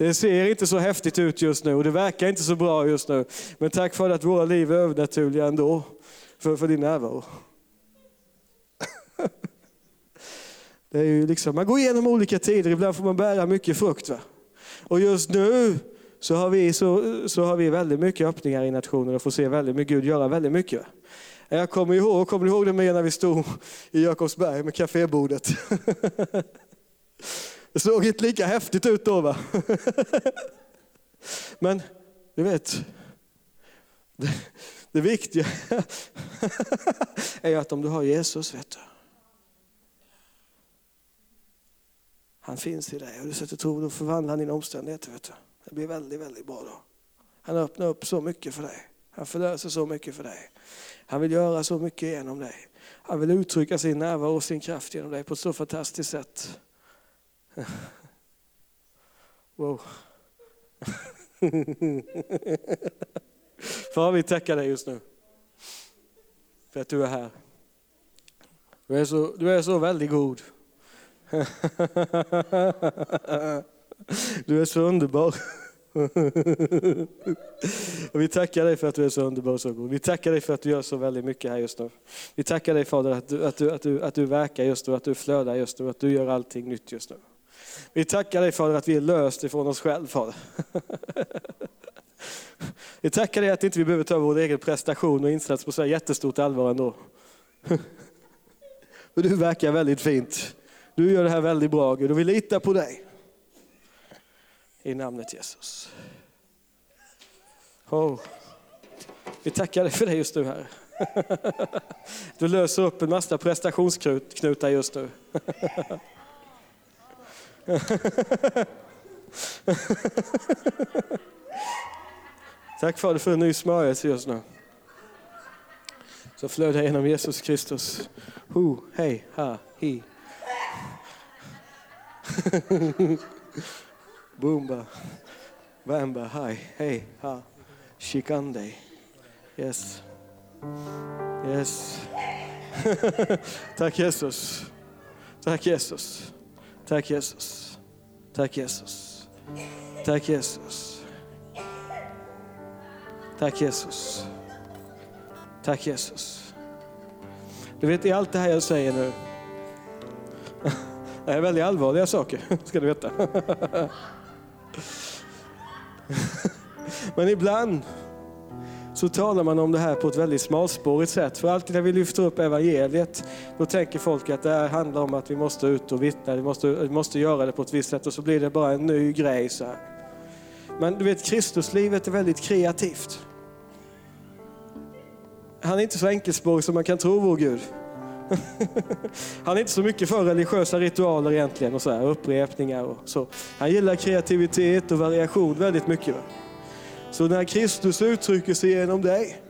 Det ser inte så häftigt ut just nu och det verkar inte så bra just nu. Men tack för att våra liv är övernaturliga ändå, för, för din närvaro. <laughs> Det är ju liksom, man går igenom olika tider, ibland får man bära mycket frukt. Va? Och just nu så har, vi, så, så har vi väldigt mycket öppningar i nationen och får se väldigt mycket, Gud göra väldigt mycket. Jag kommer ihåg, kommer ihåg det med när vi stod i Jakobsberg med kafébordet? <laughs> Det såg inte lika häftigt ut då va? Men du vet, det, det viktiga är att om du har Jesus, vet du. Han finns i dig och du sätter tro, då förvandlar han dina omständigheter. Vet du. Det blir väldigt, väldigt bra då. Han öppnar upp så mycket för dig. Han förlöser så mycket för dig. Han vill göra så mycket genom dig. Han vill uttrycka sin närvaro och sin kraft genom dig på ett så fantastiskt sätt. <laughs> Wow. <laughs> Far, vi tackar dig just nu för att du är här. Du är så, du är så väldigt god. <laughs> Du är så underbar. Och vi tackar dig för att du är så underbar och så god. Vi tackar dig för att du gör så väldigt mycket här just nu. Vi tackar dig Fader att du, att du, att du, att du verkar just nu, att du flödar just nu, att du gör allting nytt just nu. Vi tackar dig Fader att vi är löst ifrån oss själva Fader. Vi tackar dig att inte vi behöver ta vår egen prestation och insats på så jättestort allvar ändå. Men du verkar väldigt fint. Du gör det här väldigt bra Gud och vi litar på dig. I namnet Jesus. Oh. Vi tackar dig för det just nu här. Du löser upp en massa prestationsknutar just nu. <laughs> Tack Fader för en ny smörjelse just nu. Så flödar genom Jesus Kristus. Hu, hej, ha, hi. <laughs> Boomba, bamba, hi, hej, ha. Shikande. Yes. Yes. <laughs> Tack Jesus. Tack Jesus. Tack Jesus. Tack Jesus. Tack Jesus. Tack Jesus. Tack Jesus. Du vet, i allt det här jag säger nu, <laughs> det är väldigt allvarliga saker, <laughs> ska du veta. <laughs> Men ibland så talar man om det här på ett väldigt smalspårigt sätt. För alltid när vi lyfter upp evangeliet, då tänker folk att det här handlar om att vi måste ut och vittna, vi måste, vi måste göra det på ett visst sätt och så blir det bara en ny grej. Så här. Men du vet, Kristuslivet är väldigt kreativt. Han är inte så enkelspårig som man kan tro, vår Gud. <laughs> Han är inte så mycket för religiösa ritualer egentligen och så här, upprepningar och så. Han gillar kreativitet och variation väldigt mycket. Va? Så när Kristus uttrycker sig genom dig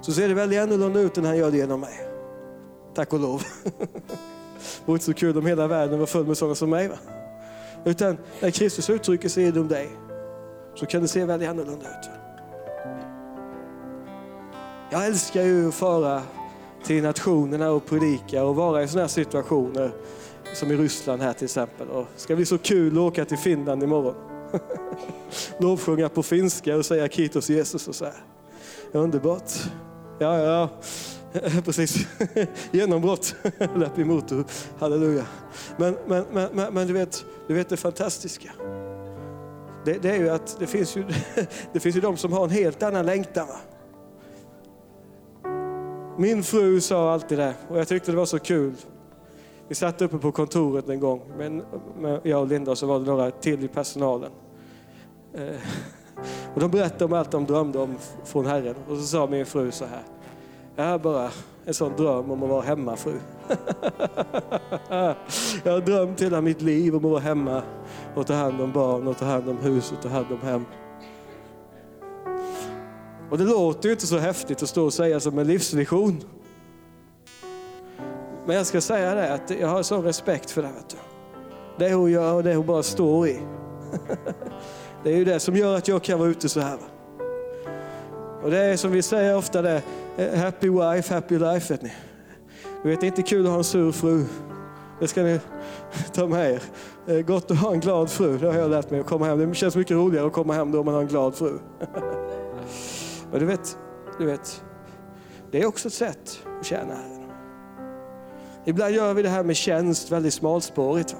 så ser det väldigt annorlunda ut än han gör det genom mig. Tack och lov. <laughs> Det vore inte så kul om hela världen var full med sådana som mig. Va? Utan när Kristus uttrycker sig genom dig så kan det se väldigt annorlunda ut. Jag älskar ju att fara till nationerna och predika och vara i sådana här situationer som i Ryssland här till exempel. Och det ska bli så kul att åka till Finland imorgon. <laughs> Lovsjunga på finska och säga Kitos Jesus och så här. Underbart. Ja, ja, <laughs> precis. <laughs> Genombrott. Läpp. Halleluja. Men, men, men, men, men, du, vet, du vet det fantastiska. det, det är ju att det finns ju, det finns ju de som har en helt annan längtan. Va? Min fru sa alltid det och jag tyckte det var så kul. Vi satt uppe på kontoret en gång, men, jag och Linda och så var det några till i personalen. Eh, <laughs> och de berättade om allt de drömde om från Herren. Och så sa min fru så här. Jag har bara en sån dröm om att vara hemmafru. <laughs> jag har drömt hela mitt liv om att vara hemma och ta hand om barn och ta hand om hus och ta hand om hem. Och det låter ju inte så häftigt att stå och säga som en livsvision. Men jag ska säga det att jag har sån respekt för det. Vet du. Det hon gör och det hon bara står i. <laughs> Det är ju det som gör att jag kan vara ute så här. Och det är som vi säger ofta det, happy wife, happy life. Vet ni. Du vet, det är inte kul att ha en sur fru. Det ska ni ta med er. Det är gott att ha en glad fru, det har jag lärt mig att komma hem. Det känns mycket roligare att komma hem då man har en glad fru. <laughs> Men du vet, du vet, det är också ett sätt att tjäna Herren. Ibland gör vi det här med tjänst väldigt smalspårigt. Va?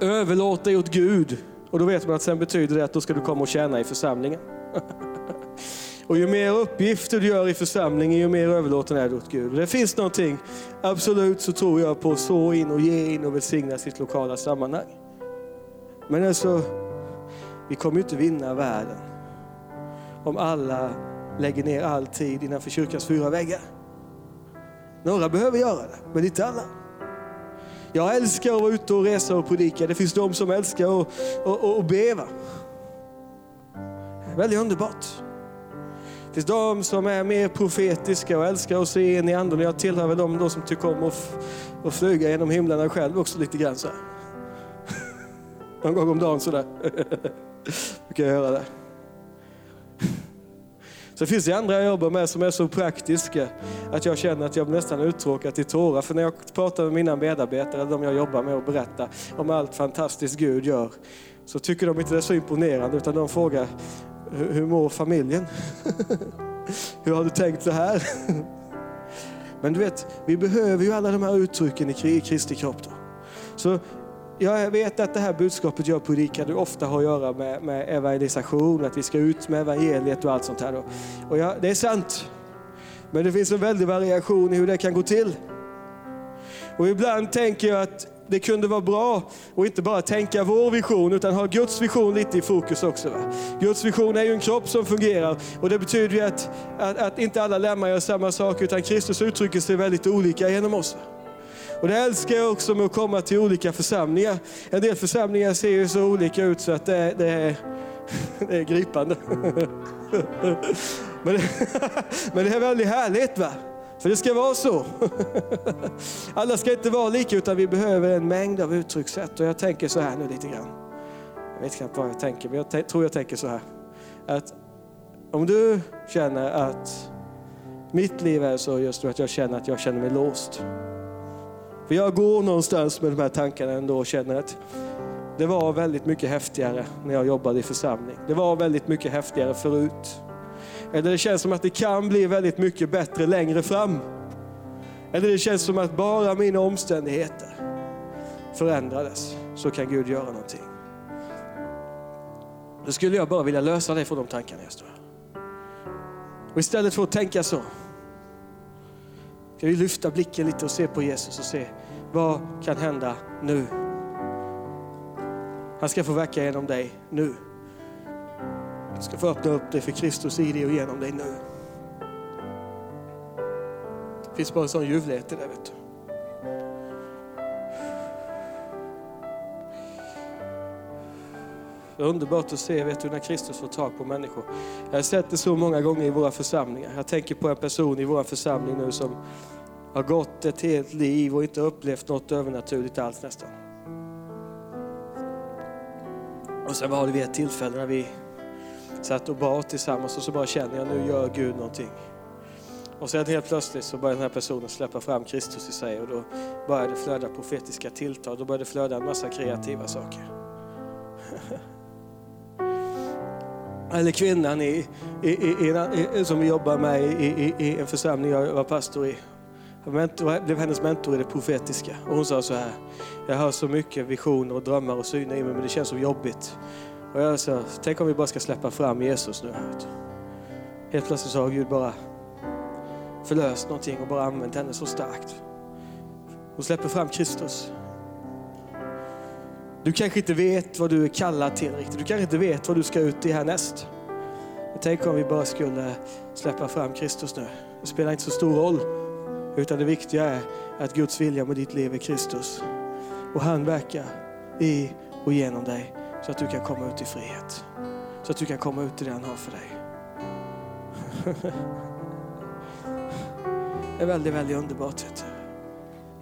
Överlåt dig åt Gud. Och då vet man att sen betyder det att då ska du komma och tjäna i församlingen. <laughs> Och ju mer uppgifter du gör i församlingen, ju mer överlåten är du åt Gud. Det finns någonting, absolut så tror jag på att så in och ge in och välsigna sitt lokala sammanhang. Men alltså, vi kommer ju inte vinna världen om alla lägger ner all tid innanför kyrkans fyra väggar. Några behöver göra det, men inte alla. Jag älskar att vara ute och resa och predika. Det finns de som älskar att, och, och, och beva. Väldigt underbart. Det finns de som är mer profetiska och älskar att se in i anden. Jag tillhör väl de då som tycker om att, att flyga genom himlarna själv också lite grann så här. <laughs> Någon gång om dagen sådär. <laughs> Brukar jag göra det. Sen finns det andra jag jobbar med som är så praktiska att jag känner att jag nästan uttråkad till tårar. För när jag pratar med mina medarbetare, de jag jobbar med och berättar om allt fantastiskt Gud gör, så tycker de inte det är så imponerande utan de frågar, hur mår familjen? <laughs> hur har du tänkt så här? <laughs> Men du vet, vi behöver ju alla de här uttrycken i Kristi kropp. Då. Så jag vet att det här budskapet jag predikade ofta har att göra med, med evangelisation, att vi ska ut med evangeliet och allt sånt här. Då. Och ja, det är sant. Men det finns en väldig variation i hur det kan gå till. Och ibland tänker jag att det kunde vara bra att inte bara tänka vår vision utan ha Guds vision lite i fokus också. Va? Guds vision är ju en kropp som fungerar och det betyder ju att, att, att inte alla lemmar gör samma sak utan Kristus uttrycker sig väldigt olika genom oss. Och det älskar jag också med att komma till olika församlingar. En del församlingar ser ju så olika ut så att det, det, är, <laughs> det är gripande. Men det, <laughs> men det är väldigt härligt va? För det ska vara så. <laughs> Alla ska inte vara lika utan vi behöver en mängd av uttryckssätt. Och jag tänker så här nu lite grann. Jag vet knappt vad jag tänker men jag tror jag tänker så här. Att om du känner att mitt liv är så just nu att jag känner att jag känner mig låst. För jag går någonstans med de här tankarna ändå och känner att det var väldigt mycket häftigare när jag jobbade i församling. Det var väldigt mycket häftigare förut. Eller det känns som att det kan bli väldigt mycket bättre längre fram. Eller det känns som att bara mina omständigheter förändrades så kan Gud göra någonting. Då skulle jag bara vilja lösa det från de tankarna jag står. Och istället för att tänka så, ska vi lyfta blicken lite och se på Jesus och se vad kan hända nu? Han ska få verka genom dig nu. Du ska få öppna upp dig för Kristus i dig och genom dig nu. Det finns bara en sån ljuvlighet i det. Vet du. Det är underbart att se vet du, när Kristus får tag på människor. Jag har sett det så många gånger i våra församlingar. Jag tänker på en person i vår församling nu som har gått ett helt liv och inte upplevt något övernaturligt alls nästan. Och sen var det vid ett tillfälle när vi satt och bad tillsammans och så bara känner jag nu gör Gud någonting. Och sen helt plötsligt så började den här personen släppa fram Kristus i sig och då började det flöda profetiska tilltal. Då började det flöda en massa kreativa saker. <laughs> Eller kvinnan i, i, i, i, som vi jobbar med i, i, en församling jag var pastor i. Jag mentor, blev hennes mentor i det profetiska. Och hon sa så här, jag har så mycket visioner och drömmar och syner i mig men det känns så jobbigt. Och jag sa, tänk om vi bara ska släppa fram Jesus nu. Helt plötsligt så har Gud bara förlöst någonting och bara använt henne så starkt. Hon släpper fram Kristus. Du kanske inte vet vad du är kallad till riktigt. Du kanske inte vet vad du ska ut i härnäst. Men tänk om vi bara skulle släppa fram Kristus nu. Det spelar inte så stor roll. Utan det viktiga är att Guds vilja med ditt liv är Kristus. Och han verkar i och genom dig så att du kan komma ut i frihet. Så att du kan komma ut i det han har för dig. <laughs> Det är väldigt, väldigt underbart.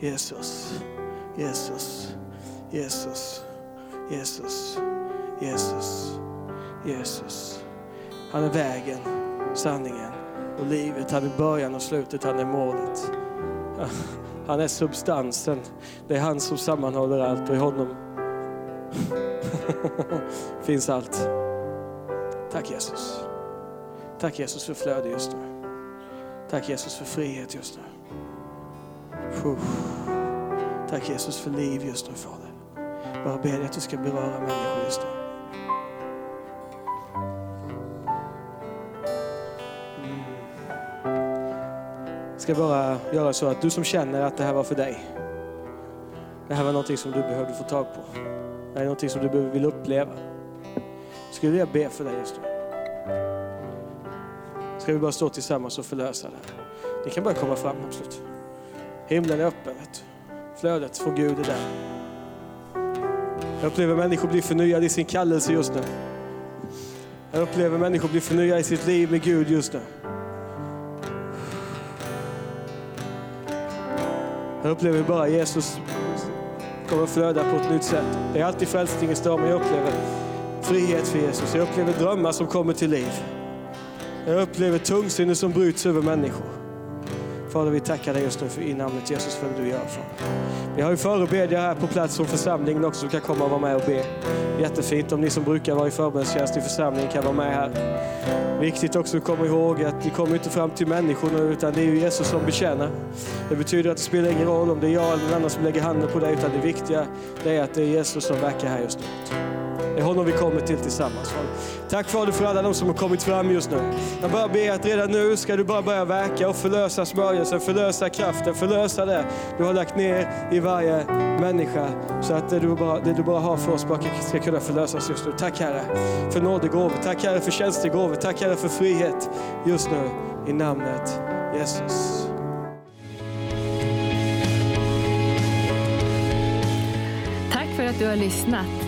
Jesus, Jesus, Jesus, Jesus, Jesus, Jesus. Han är vägen, sanningen och livet. Han är början och slutet, han är målet. Han är substansen. Det är han som sammanhåller allt och i honom <laughs> finns allt. Tack Jesus. Tack Jesus för flöde just nu. Tack Jesus för frihet just nu. Tack Jesus för liv just nu Fader. Bara ber dig att du ska beröra människor just nu. Jag ska bara göra så att du som känner att det här var för dig. Det här var någonting som du behövde få tag på. Det här är någonting som du vill uppleva. Skulle jag be för dig just nu. Ska vi bara stå tillsammans och förlösa det. här? Ni kan bara komma fram absolut. Himlen är öppen. Flödet från Gud är där. Jag upplever människor bli förnyade i sin kallelse just nu. Jag upplever människor bli förnyade i sitt liv med Gud just nu. Jag upplever bara Jesus kommer flöda på ett nytt sätt. Det är alltid frälsningens dag, men jag upplever frihet för Jesus. Jag upplever drömmar som kommer till liv. Jag upplever tungsinne som bryts över människor. Fader, vi tackar dig just nu för i namnet Jesus för det du gör. Fader. Vi har ju förebedjare här på plats från församlingen också som kan komma och vara med och be. Jättefint om ni som brukar vara i förbönstjänst i församlingen kan vara med här. Viktigt också att komma ihåg att ni kommer inte fram till människorna utan det är ju Jesus som betjänar. Det betyder att det spelar ingen roll om det är jag eller någon annan som lägger handen på dig utan det viktiga det är att det är Jesus som verkar här just nu. Det är honom vi kommer till tillsammans. Tack Fader för alla de som har kommit fram just nu. Jag bara ber att redan nu ska du bara börja verka och förlösa smörjelsen, förlösa kraften, förlösa det du har lagt ner i varje människa. Så att det du bara, det du bara har för oss bara ska kunna förlösas just nu. Tack Herre för nådegåvor. Tack Herre för tjänstegåvor. Tack Herre för frihet just nu i namnet Jesus. Tack för att du har lyssnat.